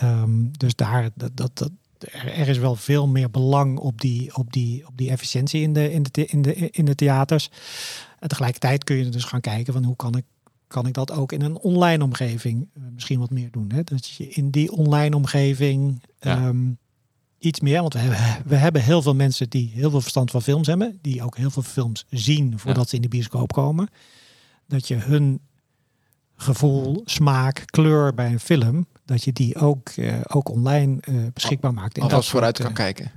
C: Um, dus daar, dat, dat, dat, er is wel veel meer belang op die, op die, op die efficiëntie in de, in, de, in, de, in de theaters. En tegelijkertijd kun je dus gaan kijken van hoe kan ik, kan ik dat ook in een online omgeving uh, misschien wat meer doen. Hè? Dat je in die online omgeving
B: ja.
C: um, iets meer, want we hebben, we hebben heel veel mensen die heel veel verstand van films hebben, die ook heel veel films zien voordat ze in de bioscoop komen. Dat je hun gevoel, smaak, kleur bij een film, dat je die ook, eh, ook online eh, beschikbaar maakt. En
D: Alvast
C: soort,
D: vooruit kan
C: eh,
D: kijken.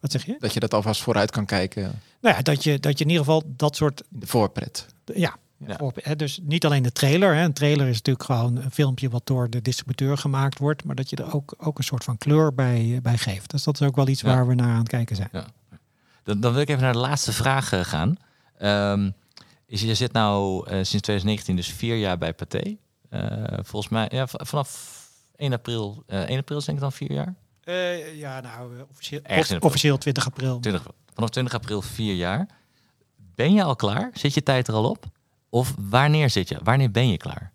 C: Wat zeg je?
D: Dat je dat alvast vooruit kan kijken
C: Nou ja, dat je, dat je in ieder geval dat soort
D: de voorpret.
C: Ja,
B: Ja.
C: Op, hè, dus niet alleen de trailer. Hè. Een trailer is natuurlijk gewoon een filmpje wat door de distributeur gemaakt wordt. Maar dat je er ook, ook een soort van kleur bij, bij geeft. Dus dat is ook wel iets
B: Ja.
C: waar we naar aan het kijken zijn.
B: Dan, dan wil ik even naar de laatste vraag eh, gaan. Ehm, is, je zit nou eh, sinds 2019 dus vier jaar bij Pathé. Eh, volgens mij ja, vanaf 1 april, eh 1 april is denk ik dan vier jaar.
C: Eh, ja, nou, eh, officieel, officieel 20 april.
B: 20, vanaf 20 april vier jaar. Ben je al klaar? Zit je tijd er al op? Of wanneer zit je? Wanneer ben je klaar?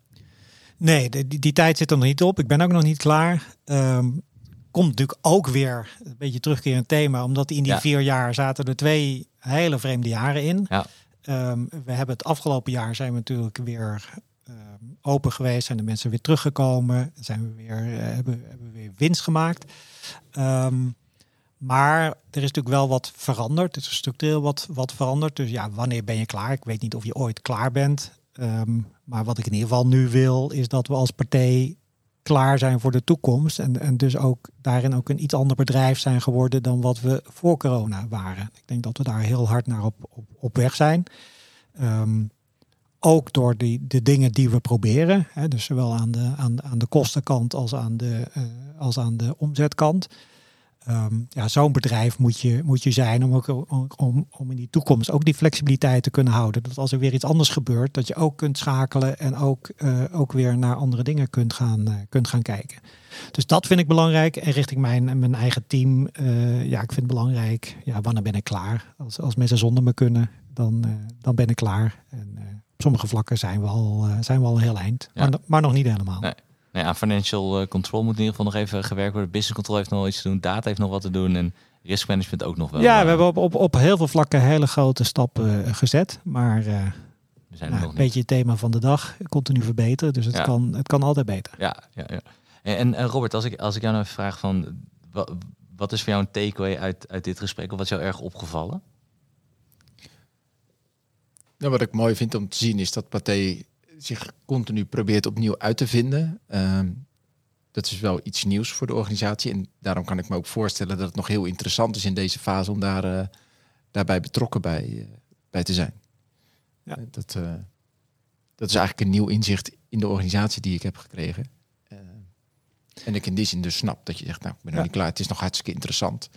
C: Nee, die, die tijd zit er nog niet op. Ik ben ook nog niet klaar. Ehm, komt natuurlijk ook weer een beetje terugkerend thema. Omdat in die
B: Ja.
C: vier jaar zaten er twee hele vreemde jaren in.
B: Ja.
C: Ehm, we hebben het afgelopen jaar zijn we natuurlijk weer ehm, open geweest. Zijn de mensen weer teruggekomen. Zijn we weer, eh, hebben, hebben we weer winst gemaakt. Maar er is natuurlijk wel wat veranderd. Er is structureel wat, wat veranderd. Dus ja, wanneer ben je klaar? Ik weet niet of je ooit klaar bent. Ehm, maar wat ik in ieder geval nu wil, is dat we als partij klaar zijn voor de toekomst. En, en dus ook daarin ook een iets ander bedrijf zijn geworden dan wat we voor corona waren. Ik denk dat we daar heel hard naar op, op, weg zijn. Ehm, ook door die, de dingen die we proberen. Hè, dus zowel aan de, aan, aan de kostenkant als aan de, eh, als aan de omzetkant. Ehm, ja, zo'n bedrijf moet je, moet je zijn om, ook, om, om, in die toekomst ook die flexibiliteit te kunnen houden. Dat als er weer iets anders gebeurt, dat je ook kunt schakelen en ook, eh, ook weer naar andere dingen kunt gaan, eh, kunt gaan kijken. Dus dat vind ik belangrijk. En richting mijn, mijn eigen team, eh, ja, ik vind het belangrijk. Ja, wanneer ben ik klaar? Als, als mensen zonder me kunnen, dan, dan ben ik klaar. En op sommige vlakken zijn we al, zijn we al een heel eind.
B: Ja.
C: Maar, maar nog niet helemaal.
B: Nee. Nee, aan financial eh, control moet in ieder geval nog even gewerkt worden. Business control heeft nog iets te doen. Data heeft nog wat te doen. En risk management ook nog wel.
C: ja, we hebben op, op, op heel veel vlakken hele grote stappen eh, gezet. Maar eh,
B: we zijn
C: nou,
B: nog
C: een
B: niet.
C: beetje het thema van de dag. Continu verbeteren. Dus het,
B: Ja.
C: kan, het kan altijd beter.
B: Ja, ja, ja. En, en, Robert, als ik, als ik jou nou vraag van... Wat, wat is voor jou een takeaway uit, uit dit gesprek? Of wat is jou erg opgevallen?
D: Nou, wat ik mooi vind om te zien is dat Pathé zich continu probeert opnieuw uit te vinden. Ehm, dat is wel iets nieuws voor de organisatie. En daarom kan ik me ook voorstellen dat het nog heel interessant is in deze fase om daar, eh, daarbij betrokken bij, eh, bij te zijn.
C: Ja.
D: Eh, Dat, dat is eigenlijk een nieuw inzicht in de organisatie die ik heb gekregen. Eh, en ik in die zin dus snap dat je zegt, nou, ik ben nog
C: Ja.
D: niet klaar. Het is nog hartstikke interessant.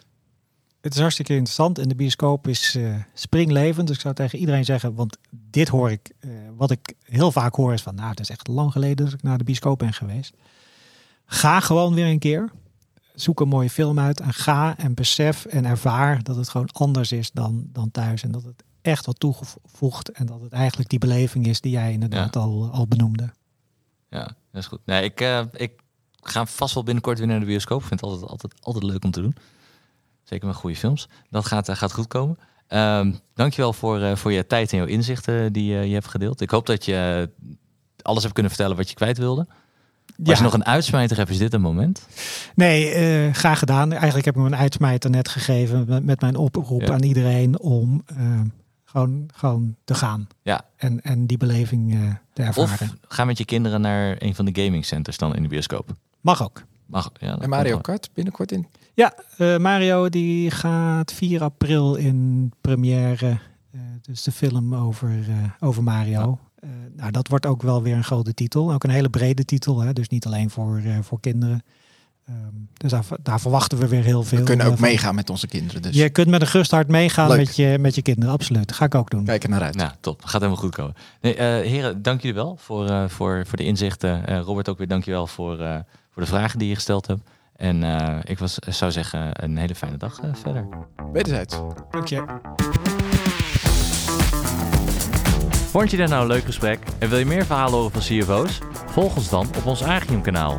C: Het is hartstikke interessant en de bioscoop is eh, springlevend. Dus ik zou tegen iedereen zeggen, want dit hoor ik, eh, wat ik heel vaak hoor is van, nou, het is echt lang geleden dat ik naar de bioscoop ben geweest. Ga gewoon weer een keer. Zoek een mooie film uit en ga en besef en ervaar dat het gewoon anders is dan, dan thuis. En dat het echt wat toegevoegd en dat het eigenlijk die beleving is die jij inderdaad al, al benoemde.
B: Ja, dat is goed. Nee, ik, eh, ik ga vast wel binnenkort weer naar de bioscoop. Ik vind het altijd, altijd, altijd leuk om te doen. Zeker met goede films. Dat gaat, eh, gaat goed komen. Ehm dankjewel voor, eh, voor je tijd en jouw inzichten die eh, je hebt gedeeld. Ik hoop dat je alles hebt kunnen vertellen wat je kwijt wilde. Als je nog een uitsmijter hebt, is dit een moment.
C: Nee, eh, graag gedaan. Eigenlijk heb ik me een uitsmijter net gegeven met, met mijn oproep
B: Ja.
C: aan iedereen om eh, gewoon, gewoon te gaan.
B: Ja.
C: En, en die beleving eh, te ervaren.
B: Of ga met je kinderen naar een van de gaming centers dan in de bioscoop.
C: Mag ook.
B: Mag, ja,
D: En Mario. Kart binnenkort in.
C: Ja, eh, Mario die gaat 4 april in première. eh, dus de film over, eh, over Mario. Eh, nou, dat wordt ook wel weer een grote titel. Ook een hele brede titel. Hè? Dus niet alleen voor, eh, voor kinderen. Ehm, dus daar, daar verwachten we weer heel veel.
D: We kunnen ook
C: van.
D: meegaan met onze kinderen. Dus
C: Je kunt met een gerust hart meegaan
D: Leuk.
C: met je, met je kinderen. Absoluut. Dat ga ik ook doen.
D: kijk er naar uit.
B: Nou, top. Gaat helemaal goed komen. Nee, eh, heren, dank jullie wel voor, eh, voor, voor de inzichten. Eh, Robert, ook weer dankjewel voor, eh, voor de vragen die je gesteld hebt. En eh, ik was, zou zeggen, een hele fijne dag eh, verder.
D: Wederzijds.
C: Dank je.
A: Vond je dit nou een leuk gesprek en wil je meer verhalen horen van CFO's? Volg ons dan op ons Agium kanaal.